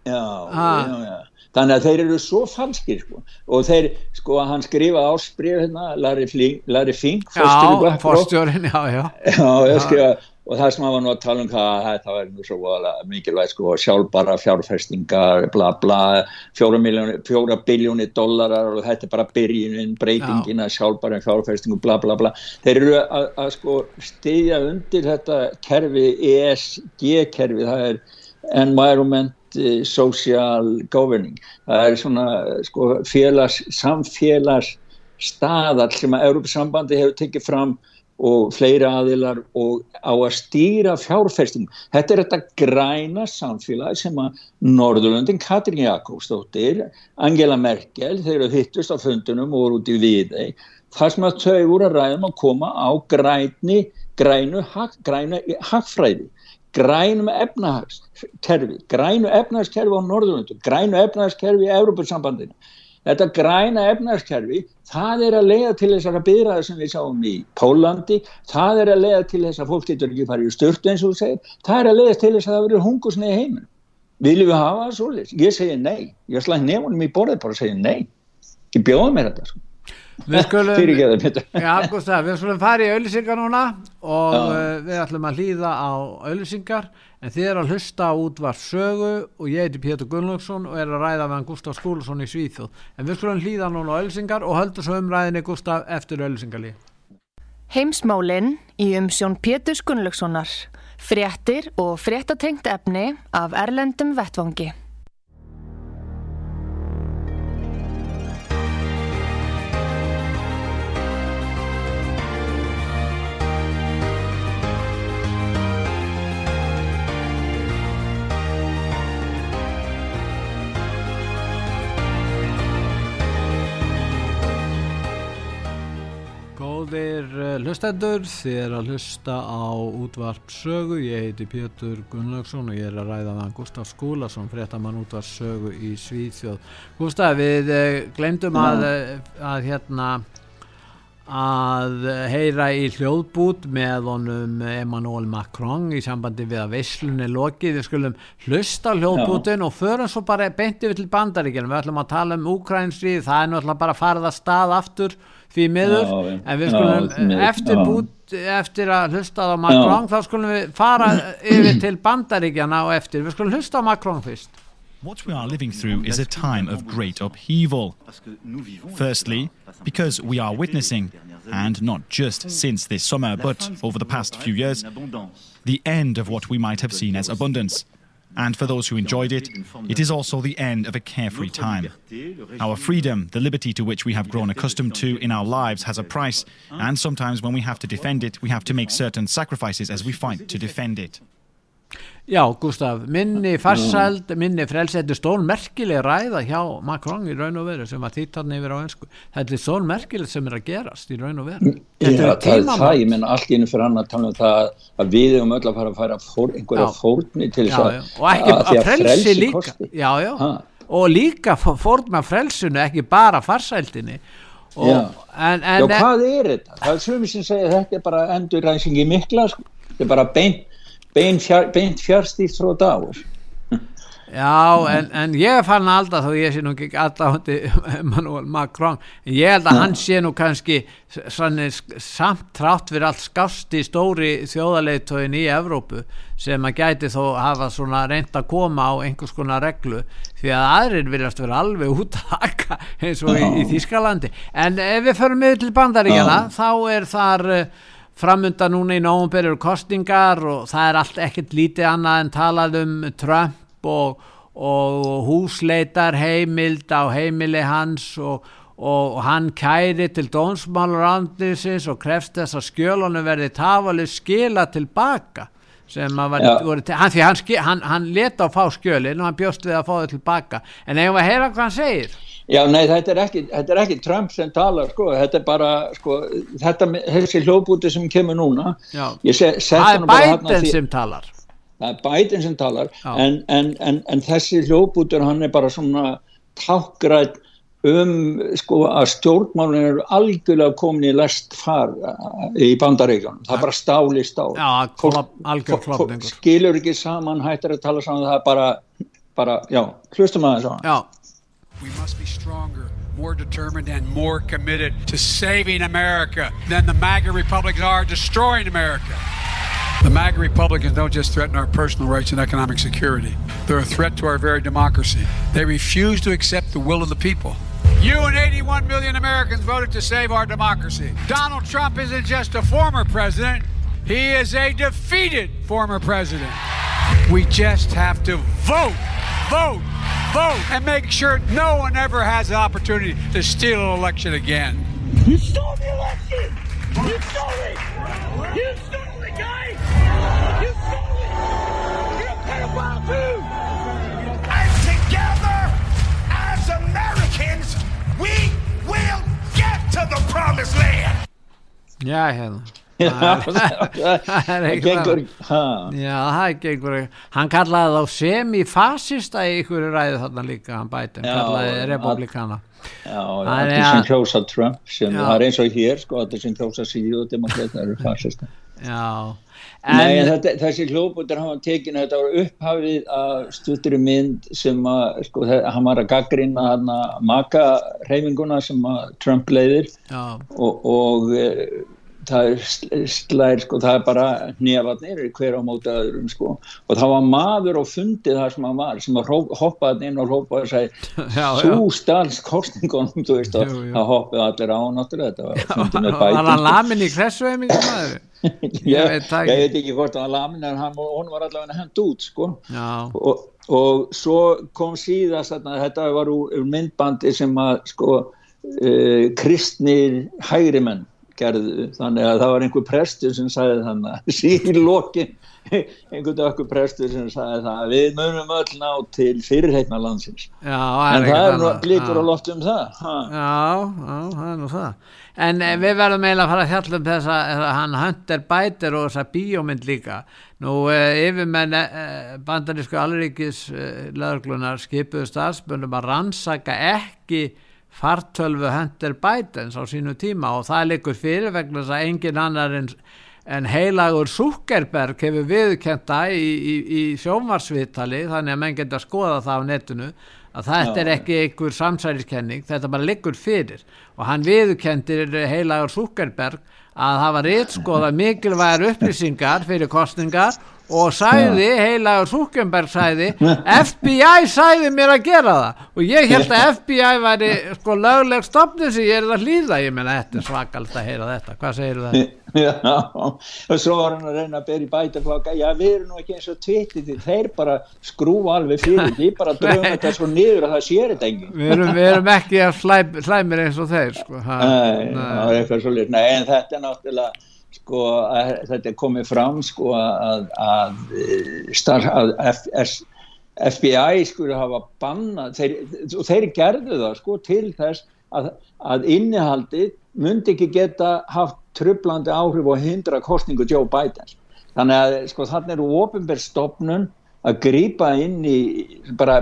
já, já, já. Þannig að þeir eru svo falskir sko. og þeir, sko, hann skrifa ásprif hérna, Larry Fink fórstjórin, já, já já, ég skrifa og það sem að var nú að tala um hvað það var nú svo mikilvægt sko sjálfbara fjárfestingar bla bla, fjóra, miljóni, fjóra biljóni dollarar og þetta er bara byrjunin, breytingin að sjálfbara fjárfestingu bla bla bla. Þeir eru að, að sko stiðja undir þetta kerfi ESG kerfi, það er Environment Social Governing. Það er svona sko félags, samfélags staðall sem að Európa sambandi hefur tekið fram og fleiri aðilar og á að stýra fjárfesting. Þetta er þetta græna samfélag sem að Norðurlöndin, Katrín Jakobsdóttir, Angela Merkel, þeir eru hittust á fundunum og voru út í viðei. Það sem að þau voru að ræðum að koma á græni, grænu, hag, grænu hagfræði, grænum efnahagskerfi, grænu efnahagskerfi á Norðurlöndin, grænu efnahagskerfi í Európa-sambandinu þetta græna efnarskerfi, það er að leiða til þessara byrjaði sem við sáum í Pólandi, það er að leiða til þess að fólk getur ekki farið í störtu eins og segir, það er að leiða til þess að það verður hungusnei heiminn. Viljum við hafa það svolítið? Ég segi nei, ég slæði nefnum í borðið bara og segi nei, ekki bjóða mér þetta sko. Við skulum, já, Gustaf, við skulum fara í auðlýsingar núna og Já. uh, við ætlum að hlýða á auðlýsingar en þið er að hlusta á útvarp sögu og ég heiti Pétur Gunnlaugsson og er að ræða við hann Gustaf Skúlusson í Svíþjóð en við skulum hlýða núna á auðlýsingar og höldum svo umræðinni Gustaf eftir auðlýsingarlí Heimsmálinn í umsjón Pétur Gunnlaugssonar. Fréttir og fréttatengt efni af Erlendum Vettvangi. Hlustendur, þið er að hlusta á útvarp sögu, ég heiti Pétur Gunnlaugsson og ég er að ræða með hann Gustaf Skúlason, fréttamann útvarp sögu í Svíþjóð. Gustaf, við uh, glemdum að, uh, að hérna að heyra í hljóðbút með honum Emmanuel Macron í sambandi við að veislunni lokið, við skulum hlusta hljóðbútin og förum svo bara beinti við til bandaríkjum, við ætlum að tala um Úkrænstrið, það er náttúrulega bara að fara það stað aftur því miður, Já, já. en við skulum því miður, eftir bút eftir að hlusta á Macron þá skulum við fara yfir til bandaríkjana og eftir, við skulum hlusta á Macron fyrst What we are living through is a time of great upheaval. Firstly, because we are witnessing, and not just since this summer, but over the past few years, the end of what we might have seen as abundance. And for those who enjoyed it, it is also the end of a carefree time. Our freedom, the liberty to which we have grown accustomed to in our lives, has a price, and sometimes when we have to defend it, we have to make certain sacrifices as we fight to defend it. Já, Gustaf, minni farsæld, minni frelsi, þetta er stón merkileg ræða hjá Macron í raun og veru sem að hann yfir á ennsku. Þetta er stón merkileg sem er að gerast í raun og veru. Já, Þetta það er það, ég menna allt í einu fyrir hann að tala um það að við erum öll að fara að færa fór, einhverja Já. fórni til þess Já, að, já. Að því að frelsi líka. kosti. Já, já. Ha. Og líka fó- fórna frelsinu, ekki bara farsældinni. Og, Já. En, Já, en, hvað er þetta? Það er sömur sem segja að þetta er bara endurræsingi mikla, sko. þetta er bara beint bein fjár, beint fjárstýrt frá Davos. Já, en, en ég fann alltaf þó ég sé nú ekki alltaf Emmanuel Macron, en ég held að hann sé nú kannski samt trátt fyrir allt skásti stóri þjóðarleitóin í Evrópu sem að gæti þó hafa svona reynd að koma á einhvers konar reglu því að aðrir viljast vera alveg út að haka eins og í, í Þískalandi en ef við förum yfir til bandaríkjana þá er þar uh, framönda núna í nógum eru kostingar og það er allt ekkert lítið annað en talað um Trump og, og húsleitar heimild á heimili hans og, og hann kæri til dónsmálurandisins og krefst þess að skjölunum verði tafaleg skila tilbaka sem að var, voru, hann, hann, hann, hann leta á fá skjölin og hann bjóst við að fá þau tilbaka en eigum við að heyra hvað hann segir Já, nei, þetta er, ekki, þetta er ekki Trump sem talar, sko, þetta er bara, sko, þetta, með- þessi hljóðbúti sem kemur núna, Já. set það er Biden sem talar. Það er Biden sem talar en, en, en, en þessi hljóðbútur hann er bara svona tákgrætt um sko að stjórnmálun eru algjörlega komin í lest far uh, í bandaríkjunum, það er bara stál í stál Já, klopp, algjör klopningur skilur ekki saman, hættir að tala saman það er bara, bara já, hlustum aðeins á hann Já, We must be stronger, more determined, and more committed to saving America than the MAGA Republicans are destroying America. The MAGA Republicans don't just threaten our personal rights and economic security, they're a threat to our very democracy. They refuse to accept the will of the people. You and 81 million Americans voted to save our democracy. Donald Trump isn't just a former president, he is a defeated former president. We just have to vote, vote, vote, and make sure no one ever has the opportunity to steal an election again. You stole the election! You stole it! You stole it, guys! You stole it! You're a pedophile too! And together, as Americans, we will get to the promised land! já, hérna Já, Það er það [LAUGHS] gengur það. Já, það er einhverju, hann kallaði þá semifasista í einhverju ræðu þarna líka, hann Biden, Já, kallaði að- republikana. já, Það er sem kjósa Trump sem Já. það er eins og hér sko, allir sem kjósa síðu og demokrata eru fasista Já, En, Nei, en þetta, þessi hljóðbútur hann var tekin, þetta var upphafið að stuttur mynd sem að, sko, hann var að gaggrina hann að maka reyfinguna sem að Trump leiðir og, og það er slæðir sko, það er bara nýjavatnir hver á móti öðrum sko. Og það var maður og fundið það sem hann var sem að hoppaði inn og hoppaði og segi [LAUGHS] þú stals kostningunum þú veist og það hoppaði allir á náttúrulega þetta var [LAUGHS] hann lamin í kressuheimingum [LAUGHS] maður? ég, veit ekki. hvort hann lamin en hann, var allavega hendt út sko. Og, og svo kom síðast að þetta var úr myndbandi sem að sko uh, kristnir hægrimenn gerðu. Þannig að það var einhver prestur sem sagði þannig [LAUGHS] síðan lokin einhvern dökkur prestur sem sagði það við munum öll ná til fyrirheitna landsins. Já, en það er nú líkur að loft um það. Ha. já, já, það er nú það. En eh, við verðum eiginlega að fara að hjálpa um þess að hann höndir bætir og þess að bíómynd líka. Nú eh, yfirmenn eh, bandarísku alrikis eh, löglunar skipuðu stafsbundum að rannsaka ekki fartölvu Hunter Bidens á sínu tíma og það likur fyrir vegna þess að engin annar en, en heilagur Zuckerberg hefur viðkenda í, í, í sjómarsviðtali þannig að menn geta að skoða það á netinu að þetta er ekki einhver samsæliskenning þetta bara likur fyrir. Og hann viðkendir heilagur Zuckerberg að hafa réttskoða mikilvægar upplýsingar fyrir kostningar og sæði, heilagur Zuckerberg sæði FBI sæði mér að gera það. Og ég held að FBI væri sko lögleg stopnum sem ég er að hlýða. Ég menna þetta er svakalt að heyra þetta. Hvað segir það? [LAUGHS] Já, og svo var hann að reyna að byrja í bætaflokka já við erum nú ekki eins og tvitið þeir bara skrúa alveg fyrir. Því bara [LAUGHS] dröma þetta svo niður að það sér þetta engin við erum, við erum ekki að slæm, slæmir eins og þeir sko. ha, nei, nei. Nei, en þetta er náttúrulega sko að þetta er komið fram sko að, að, starf, að F, FBI skulle hafa banna þeir, og þeir gerðu það sko til þess að, að innihaldið myndi ekki geta haft trublandi áhrif og hindra kostningu Joe Biden. Þannig að sko þannig eru ofinberðstofnun að grýpa inn í bara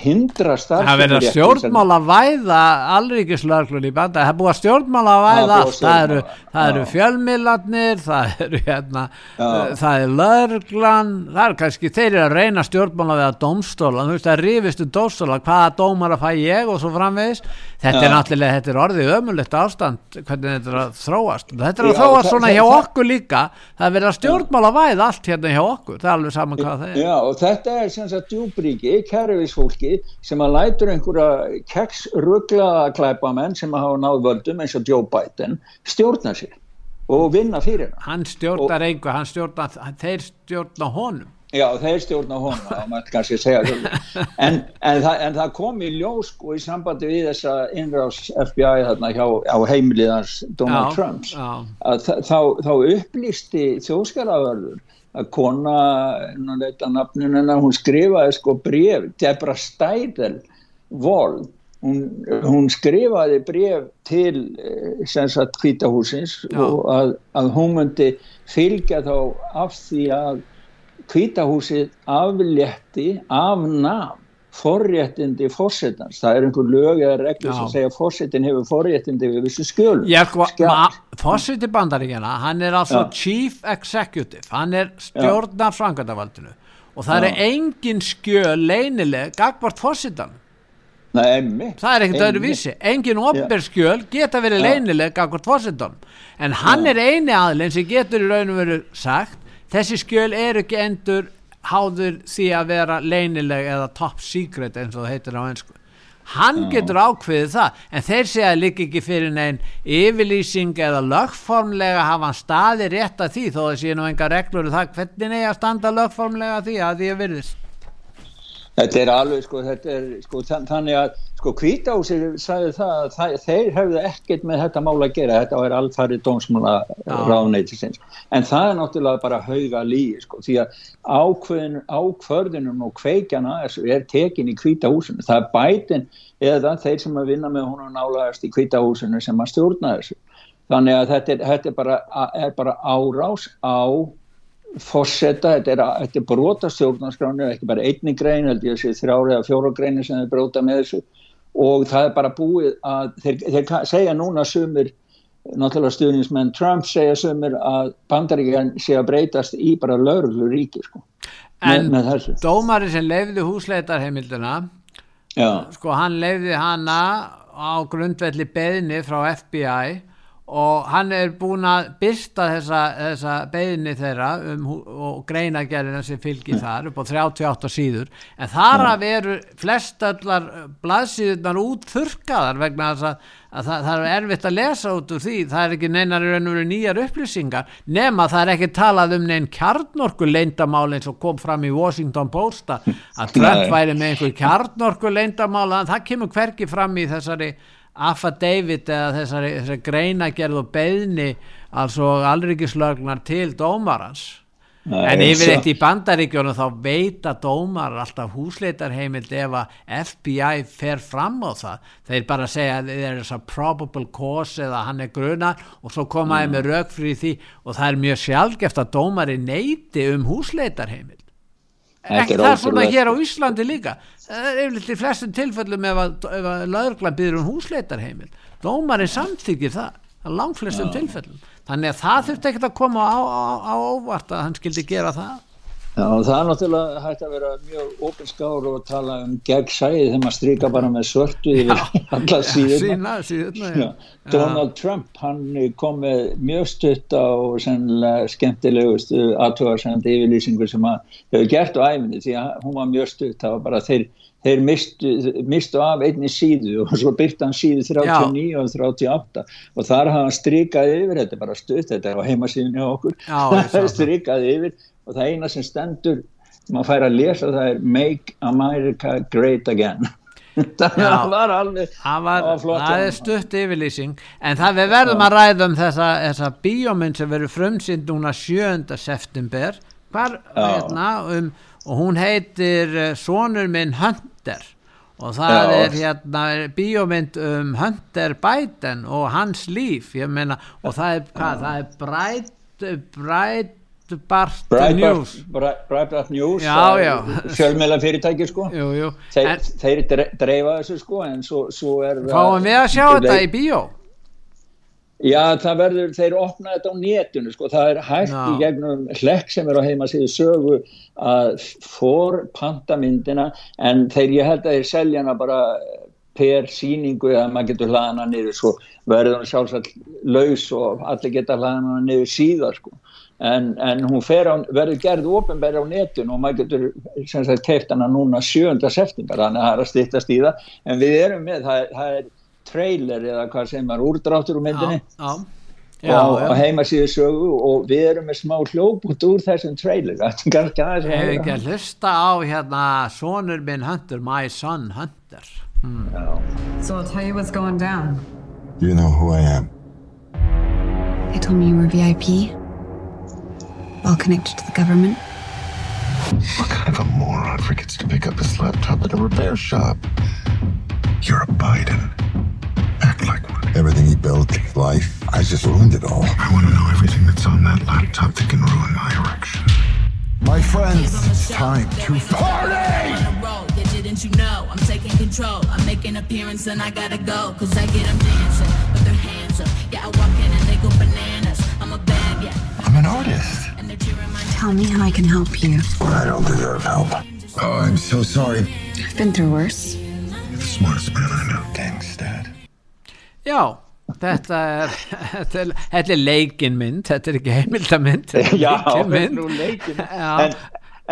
hindra starf það verður stjórnmála væða allríkislörglun í banda það er búið að stjórnmála væða allt. Það eru, eru fjölmiðlarnir það eru hérna uh, það er lörglan það er kannski, þeir eru að reyna stjórnmála við að domstóla, þú veist að rífist um domstóla hvaða dómar að fæ ég og svo framvegis. Þetta Já. er náttúrulega, þetta er orðið ömulegt ástand hvernig þetta er að þróast. Þetta er að Já, þróast svona hjá okkur líka. Það verður að stjórnmála væða allt hérna hjá okkur. Það er alveg saman hvað það er. Já og þetta er sem sagt djúbríki, kærleisfólki sem að lætur einhverja keksrugglaða klæpamenn sem að hafa náð völdum eins og Joe Biden stjórna sér og vinna fyrir hann stjórnar einhver, hann stjórnar þeir stjórna honum. Já þeir stjórna honum [LAUGHS] en, en, það, en það kom í ljós og sko, í sambandi við þessa innráðs FBI þarna hjá, á heimliðans Donald já, Trumps já. að þá, þá upplýsti þjóðskjalaverður að kona nafnunina, hún skrifaði sko bref Debra Steidel Vold hún, hún skrifaði bref til eh, sagt, kvítahúsins og að, að hún myndi fylgja þá af því að kvítahúsið aflétti af nafn forréttindi fórsetans, það er einhver lög eða reglur sem segja að fórsetin hefur forréttindi við vissu skjölu sko, fórseti bandaríkjana hann er altså Já. chief executive. Hann er stjórnar frangandavaldinu og það Já. er engin skjöl leinileg gagvart fórsetan það er ekkert öðru vísi. Engin opberskjöl geta verið leinileg gagvart fórsetan en hann er eini aðlinn sem getur í raunum verið sagt þessi skjöl eru ekki endur háður því að vera leinileg eða top secret eins og það heitir á einsku hann Já. getur ákveðið það en þeir segja líka ekki fyrir neinn yfirlýsing eða lögformlega hafa hann staði rétt að því þó að sé nú enga reglur um það hvernig neyja standa lögformlega að því að því að virðist Þetta er alveg sko, þetta er sko þannig að sko kvításir sagði það að það, þeir hefðu ekkert með þetta mála að gera, þetta er alfæri dónsmála ráðneitisins, en það er náttúrulega bara hauga líi sko því að ákvörðin, ákvörðinum og kveikjana er, er tekin í kvítahúsinu, það er bætin eða þeir sem að vinna með hún og nálaðast í kvítahúsinu sem að stjórna þessu, þannig að þetta er, þetta er bara, er bara árás á fórseta, þetta er, er brota stjórnarskránu, ekki bara einni grein held ég að sé þrjári eða fjóra greinu sem þeir bróta með þessu og það er bara búið að þeir, þeir segja núna sumir náttúrulega stuðnismenn Trump segja sömur að bandaríkjan sé að breytast í bara lauruglu ríki sko. En með, með dómari sem leiði húsleitarheimildina Já. sko hann leiði hana á grundvelli beðni frá FBI og hann er búin að byrsta þessa, þessa beðni þeirra um, og greinagerðina sem fylgir þar upp á 38 síður. En þar af eru flestallar blaðsíðunar út þurkaðar vegna þess að, að það, það er erfitt að lesa út úr því. Það er ekki neinar nýjar upplýsingar nema það er ekki talað um neinn kjarnorku leindamál eins og kom fram í Washington Post að Trump væri með einhver kjarnorku leindamál það kemur hverki fram í þessari affidavit eða þessari, þessari greinagerð og beðni altså alryggislögnar til dómarans. Nei, en yfir eitt í bandaríkjónu þá veita dómar alltaf húsleitarheimild ef að FBI fer fram á það. Þeir bara segja að það er þess að probable cause eða hann er grunar og svo komaði mm. með rauk fyrir því og það er mjög sjálfgeft að dómari neyti um húsleitarheimild ekki það er svona hér á Íslandi líka. Það er yfirleitt í flestum tilfellum ef að, að laurglan byrður um húsleitarheimil dómarinn samþykir það að langt flestum Já. tilfellum. Þannig að það þurfti ekkert að koma á, á, á óvart að hann skildi gera það Já, það er náttúrulega hægt að vera mjög opinskáður og tala um gegnsæði þegar maður stryka bara með svörtu yfir alla síðuna. síðuna já. Donald já. Trump, hann kom með mjög stutta og sennilega skemmtilegustu aðtöðarsend yfirlýsingu sem hann hefur gert á æfinni því að hún var mjög stutt, það var bara þeir, þeir mistu, mistu af einni síðu og svo byrta hann síðu 39 já. og 38 og þar hafði hann strykað yfir, þetta er bara stutt, þetta er á heimasíðunni á okkur, það. [LAUGHS] Strykað yfir og það eina sem stendur maður fær að lesa það er Make America Great Again. [LAUGHS] Það Já, var alveg það, var, var það er stutt yfirlýsing. En það við verðum að ræða um þessa, þessa bíómynd sem verður frumsýnd núna 7. september. Hvar, hérna, um, og hún heitir uh, Sónur minn Hunter. Og það Já. er hérna bíómynd um Hunter Biden og hans líf. Meina, og það er, hvað, það er Bright Bright Breitbart News. Breitbart News fjölmjöla fyrirtæki sko. Jú, jú. þeir, en, þeir dreifa þessu sko en svo, svo er fáum við að sjá þetta í bíó já það verður þeir opna þetta á nétunu sko það er hægt no. í gegnum hlekk sem er á heima síðu sögu að fór pantamindina en þeir ég held að þeir selja hana bara per síningu eða maður getur hlaðana niður svo verður hann sjálfsagt laus og allir geta hlaðana niður síðar sko en, en hún á, verður gerð ofinbæri á netun og maður getur keift hana núna 7. september þannig að það er að stýttast í það en við erum með, það það er trailer eða hvað sem er úrdráttur úr myndinni já, já. Já, og ja. heima síðu sögu og við erum með smá hljóput úr þessum trailer Hefur ekki að hlusta á hérna sonur minn Hunter, my son Hunter hmm. So I'll tell you what's going down You know who I am They told me you were VIP all connected to the government. What kind of a moron forgets to pick up his laptop at a repair shop? You're a Biden. Act like one. Everything he built, his life, I just ruined it all. I want to know everything that's on that laptop that can ruin my erection. My friends, it's time to party! Didn't you know I'm taking control? I'm making appearance and I gotta go. Cause I get them dancing with their hands up. Yeah, I walk in and they go bananas. I'm a bad, yeah. I'm an artist. Tell me how I can help you. I don't deserve help. Oh, I'm so sorry. I've been through worse. You're the smartest man Já, [LAUGHS] þetta er, þetta er, þetta er leikinmynd, þetta er ekki heimildamynd. Já, þetta er nú leikinmynd. En,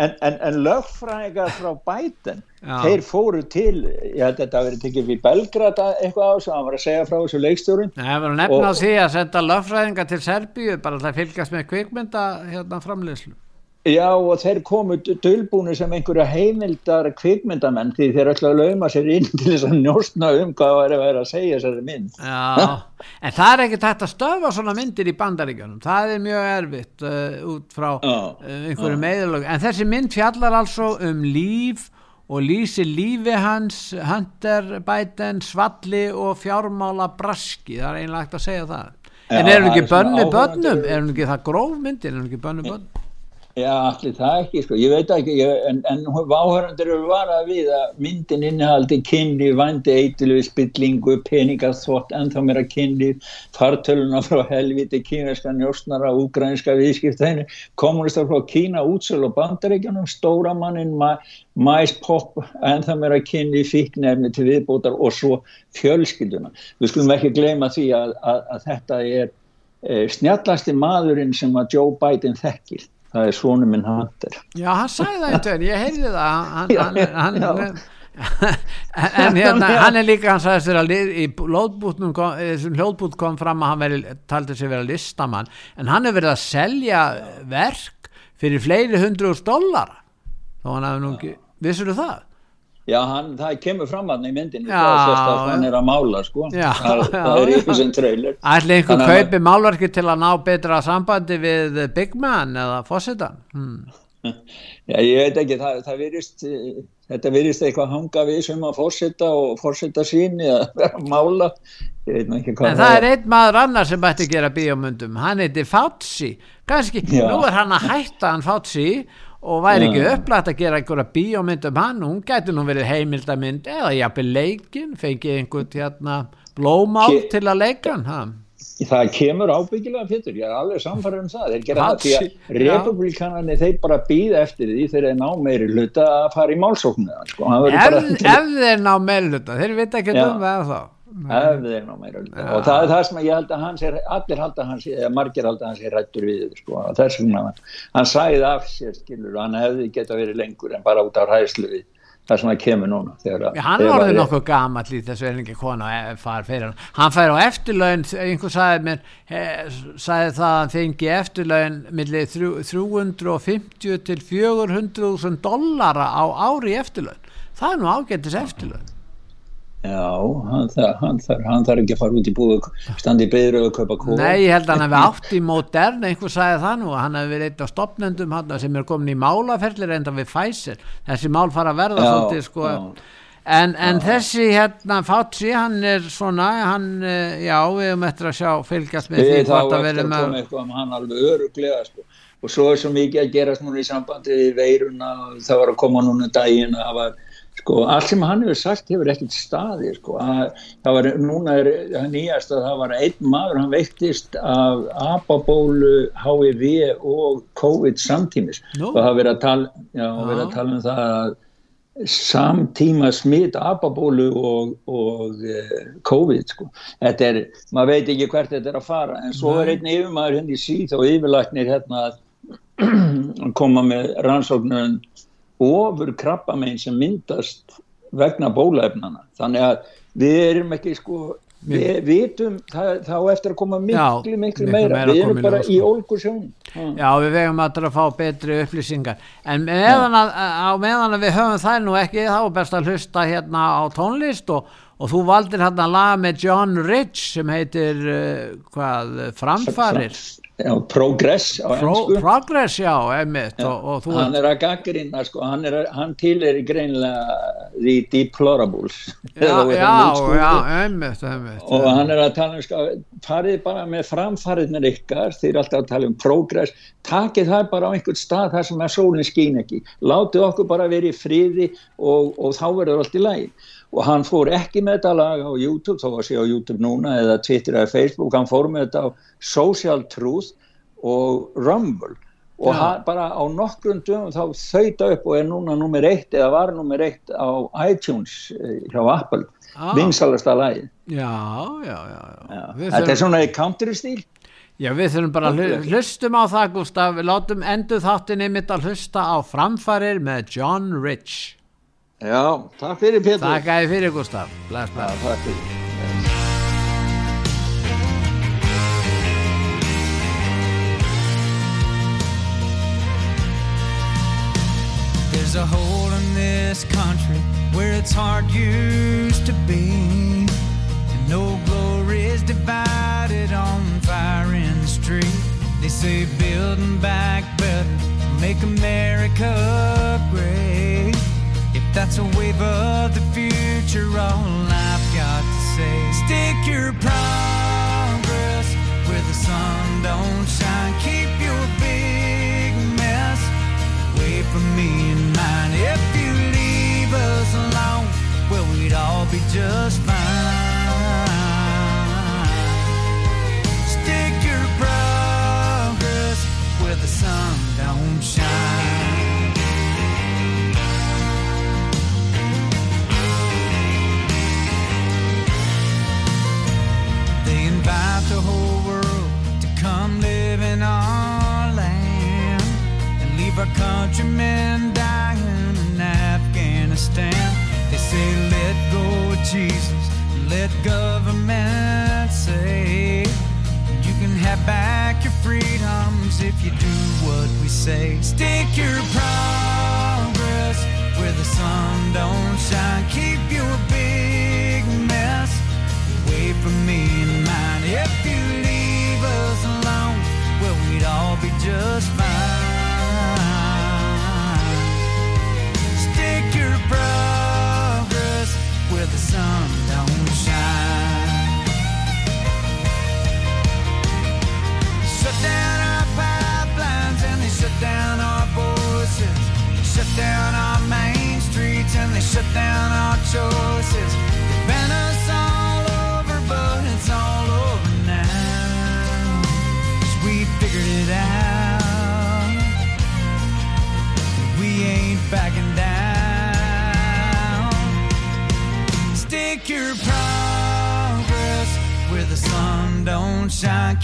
en, en, en lögfræðingar frá bæten, þeir fóru til, ég held að þetta að verið tekið við Belgrad eitthvað á, sem hann var að segja frá þessu leikstjórun. Það var nefn á því að senda lögfræðingar til Serbíu, bara að fylgjast með kvikmynda hérna framleyslu. Já og þeir komu dölbúinu sem einhverja heimildar kvikmyndamenn því þeir ætla að lauma sér inn til þess að njóstna um hvað það er að vera að segja þessari mynd. Já, en það er ekki tætt að stöfa svona myndir í bandaríkjunum, það er mjög erfitt uh, út frá uh, einhverju meðlög, en þessi mynd fjallar altså um líf og lýsi lífi hans, Hunter Biden, Svalli og fjármála Braski, það er einlega ekkert að segja það. En Já, er hún ekki bönni bönnum, er hún ekki það gróf myndir, er hún ekki bönni bönnum? Já, allir það ekki, sko, ég veit ekki, ég, en, en váhörundur eru varað við að myndin innihaldi kynni, vandi eitilvi, spillingu, peningaþvott, ennþá meira kynni, fartöluna frá helviti, kínarska njósnara, úgrænska viðskiptæðinu, kommunistar frá Kína, útsöl og bandaríkjanum, stóramannin, mæspop, ennþá meira kynni, fíknefni til viðbútar og svo fjölskylduna. Við skulum ekki gleyma því að, að, að þetta er e, snjallasti maðurinn sem að Joe Biden þekkir það er svonu minn Hunter. Já, hann sagði það eitthvað, ég heyrði það hann, hann, hann, en hérna, hann er líka hann sagði sér að í lóðbútnum hljóðbút kom fram að hann veri, taldi sér vera listamann, en hann er verið að selja verk fyrir fleiri hundru úr dólar þá hann hafði nú ekki, vissur þú það? Já, hann, það kemur fram að hann í myndin hann er að mála sko. Já, það, já, það er ykkur sem trailer. Ætli einhver kaupi málverki til að ná betra sambandi við Big Man eða Fossetan hmm. [LAUGHS] Já, ég veit ekki, það, það virist þetta virist eitthvað hanga við sem að Fosseta og Fosseta síni að [LAUGHS] vera að mála. En það, það er einn maður annar sem ætti að gera bíomundum, hann heiti Fauci. Kannski, já. nú er hann að hætta hann Fauci og væri ekki upplætt að gera einhverja bíómynd um hann, hún gæti nú verið heimildamind eða jafnveg leikin fengið einhvern hérna blómál til að leika hann það kemur ábyggilega fyrir ég er alveg samfarið um það. Þeir gera það því að republikanarnir þeir bara býða eftir því þeir er ná meiri hluta að fara í málsóknu sko. ef, ef þeir ná meiri hluta þeir vita ekki um það þá og það er það sem ég held að hans er allir held að hans, eða margir held að hans er rættur við sko, þess vegna hann sæði af sér skilur og hann hefði geta verið lengur en bara út á ræðslu við það sem það kemur núna þegar, Já, hann alveg nokkuð gammal í þessu erlingi kona e, far fyrir hann. Hann fær á eftirlaun, einhver sagði mér he, sagði það að hann fengi eftirlaun millir 350 til 400.000 dollara á ári eftirlaun. Það er nú ágættis eftirlaun Já, hann þarf hann þar, hann þar ekki að fara út í búið standi beður og köpa kóð Nei, ég held að hann hefði átt í modern einhver sagði það nú, hann hefði verið eitt af stopnendum sem er komin í málaferðlir enda við Pfizer, þessi mál fara að verða já, svolítið sko. en, en þessi hérna Fátsi hann er svona, hann eh, já, við höfum eftir að sjá fylgjast með því hvort að með eitthvað, um hann alveg öruglega sko. Og svo er svo mikið að gerast núna í sambandi við veiruna, það var að koma núna daginn að það var sko, allt sem hann hefur sagt hefur ekkert staði sko, að, það var, núna er nýjast að það var einn maður, hann veiktist af apabólu, HIV og COVID samtímis no. og það verið að tala, já, ah. verið að tala um það að samtíma smitt apabólu og, og uh, COVID sko. þetta er, maður veit ekki hvert þetta er að fara en svo Nei. er einn yfirmaður henni síð og yfirlæknir hérna að [CLEARS THROAT] koma með rannsóknun ofur krabbamein sem myndast vegna bólaefnana þannig að við erum ekki sko við vitum það, þá eftir að koma miklu Já, miklu meira, meira við erum bara í ólgur sjón Já við vegum það að fá betri upplýsingar. En meðan að, á meðan að við höfum það nú ekki þá er best að hlusta hérna á tónlist og, og þú valdir hérna laga með John Rich sem heitir uh, hvað, Framfarir Já, progress á Pro, ennsku Progress, já, emitt já, og, og Hann er að gaggrina, sko, hann, hann til er greinlega the deplorables. Já, já, já, emitt, emitt Og hann er að tala um, sko, farið bara með framfarið með ykkar, þeir er alltaf að tala um progress, takið það bara á einhvern stað þar sem að sólinn skýn ekki. Látið okkur bara verið í friði og, og þá verður allt í lagi og hann fór ekki með þetta lag á YouTube, var það sé á YouTube núna eða Twitter eða Facebook, hann fór með þetta á Social Truth og Rumble. Og hann, bara á nokkrum dögum þá þauta upp og er núna nummer eitt eða var nummer eitt á iTunes eh, hjá Apple, ah. vinsalasta lagi Já, já, já, já. Þetta þurfum... er svona í country stíl. Já, við þurfum bara að hlustum á það Gustaf, við látum endur þáttinni mitt að hlusta á framfarir með John Rich Já, takk fyrir Pétur. Takk að þið fyrir Gustaf Bless, bless. Já, takk fyrir. There's a hole in this country where it's hard used to be. And no glory is divided on fire in the street. They say building back better make America great that's a wave of the future, all I've got to say. Stick your progress where the sun don't shine. Keep your big mess away from me and mine. If you leave us alone, well, we'd all be just fine. Stick your progress where the sun countrymen dying in Afghanistan. They say, let go of Jesus, let government say. You can have back your freedoms if you do what we say. Stick your progress where the sun don't shine. Keep your big mess away from me and mine. If you leave us alone, well, we'd all be just fine. Shut down our choices. They ban us all over, but it's all over now. 'Cause we figured it out. We ain't backing down. Stick your progress where the sun don't shine.